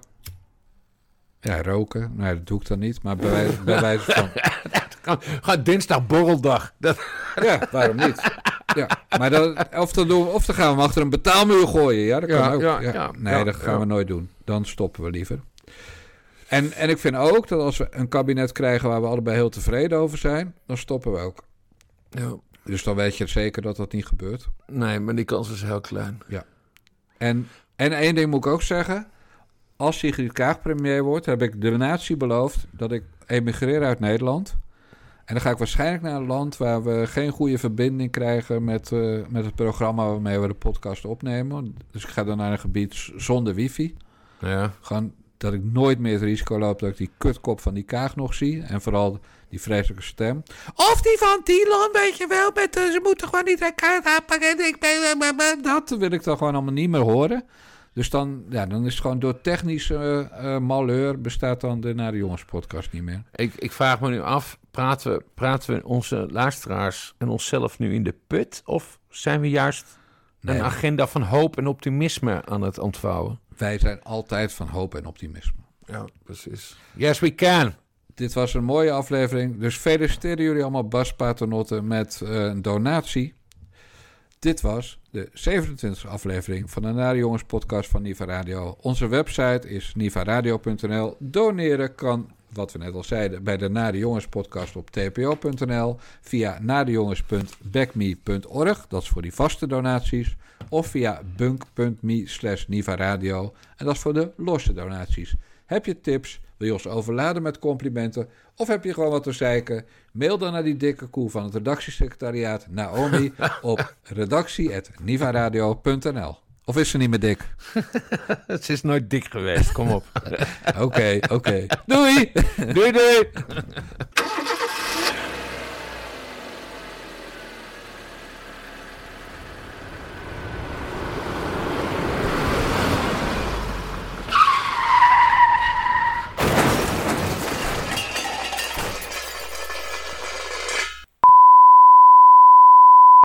Ja, roken. Nee, dat doe ik dan niet. Maar bij, wijze- bij wijze van. Gaat dinsdag borreldag. Dat... Ja, waarom niet? Ja, maar dan, of, dan doen we, of dan gaan we hem achter een betaalmuur gooien. Ja, dat kan Ja, ook. ja, nee, dat gaan we nooit doen. Dan stoppen we liever. En, en ik vind ook dat als we een kabinet krijgen waar we allebei heel tevreden over zijn, dan stoppen we ook. Ja. Dus dan weet je zeker dat dat niet gebeurt. Nee, maar die kans is heel klein. Ja. En, en één ding moet ik ook zeggen. Als Sigrid Kaag premier wordt, heb ik de natie beloofd dat ik emigreer uit Nederland. En dan ga ik waarschijnlijk naar een land waar we geen goede verbinding krijgen met, eh, met het programma waarmee we de podcast opnemen. Dus ik ga dan naar een gebied zonder wifi. Ja. Gewoon dat ik nooit meer het risico loop dat ik die kutkop van die Kaag nog zie. En vooral die vreselijke stem. Of die van Dylan, weet je wel. Met, eh, ze moeten gewoon niet elkaar aanpakken. Ik ben, dat wil ik dan gewoon allemaal niet meer horen. Dus dan, ja, dan is het gewoon door technische eh, malheur bestaat dan de Naar de Jongens podcast niet meer. Ik, ik vraag me nu af, praten we, praten we onze luisteraars en onszelf nu in de put? Of zijn we juist Nee. een agenda van hoop en optimisme aan het ontvouwen? Wij zijn altijd van hoop en optimisme. Ja, precies. Yes, we can. Dit was een mooie aflevering. Dus feliciteren jullie allemaal Bas Paternotte met eh, een donatie. Dit was de 27e aflevering van de Nare Jongens podcast van Niva Radio. Onze website is nivaradio.nl. Doneren kan wat we net al zeiden, bij de Nade Jongens podcast op tpo.nl, via nadejongens.backme.org, dat is voor die vaste donaties, of via bunk.me slash nivaradio, en dat is voor de losse donaties. Heb je tips, wil je ons overladen met complimenten, of heb je gewoon wat te zeiken, mail dan naar die dikke koe van het redactiesecretariaat Naomi op redactie.nivaradio.nl. Of is ze niet meer dik? Het is nooit dik geweest, kom op. Oké, oké. Doei! doei, doei!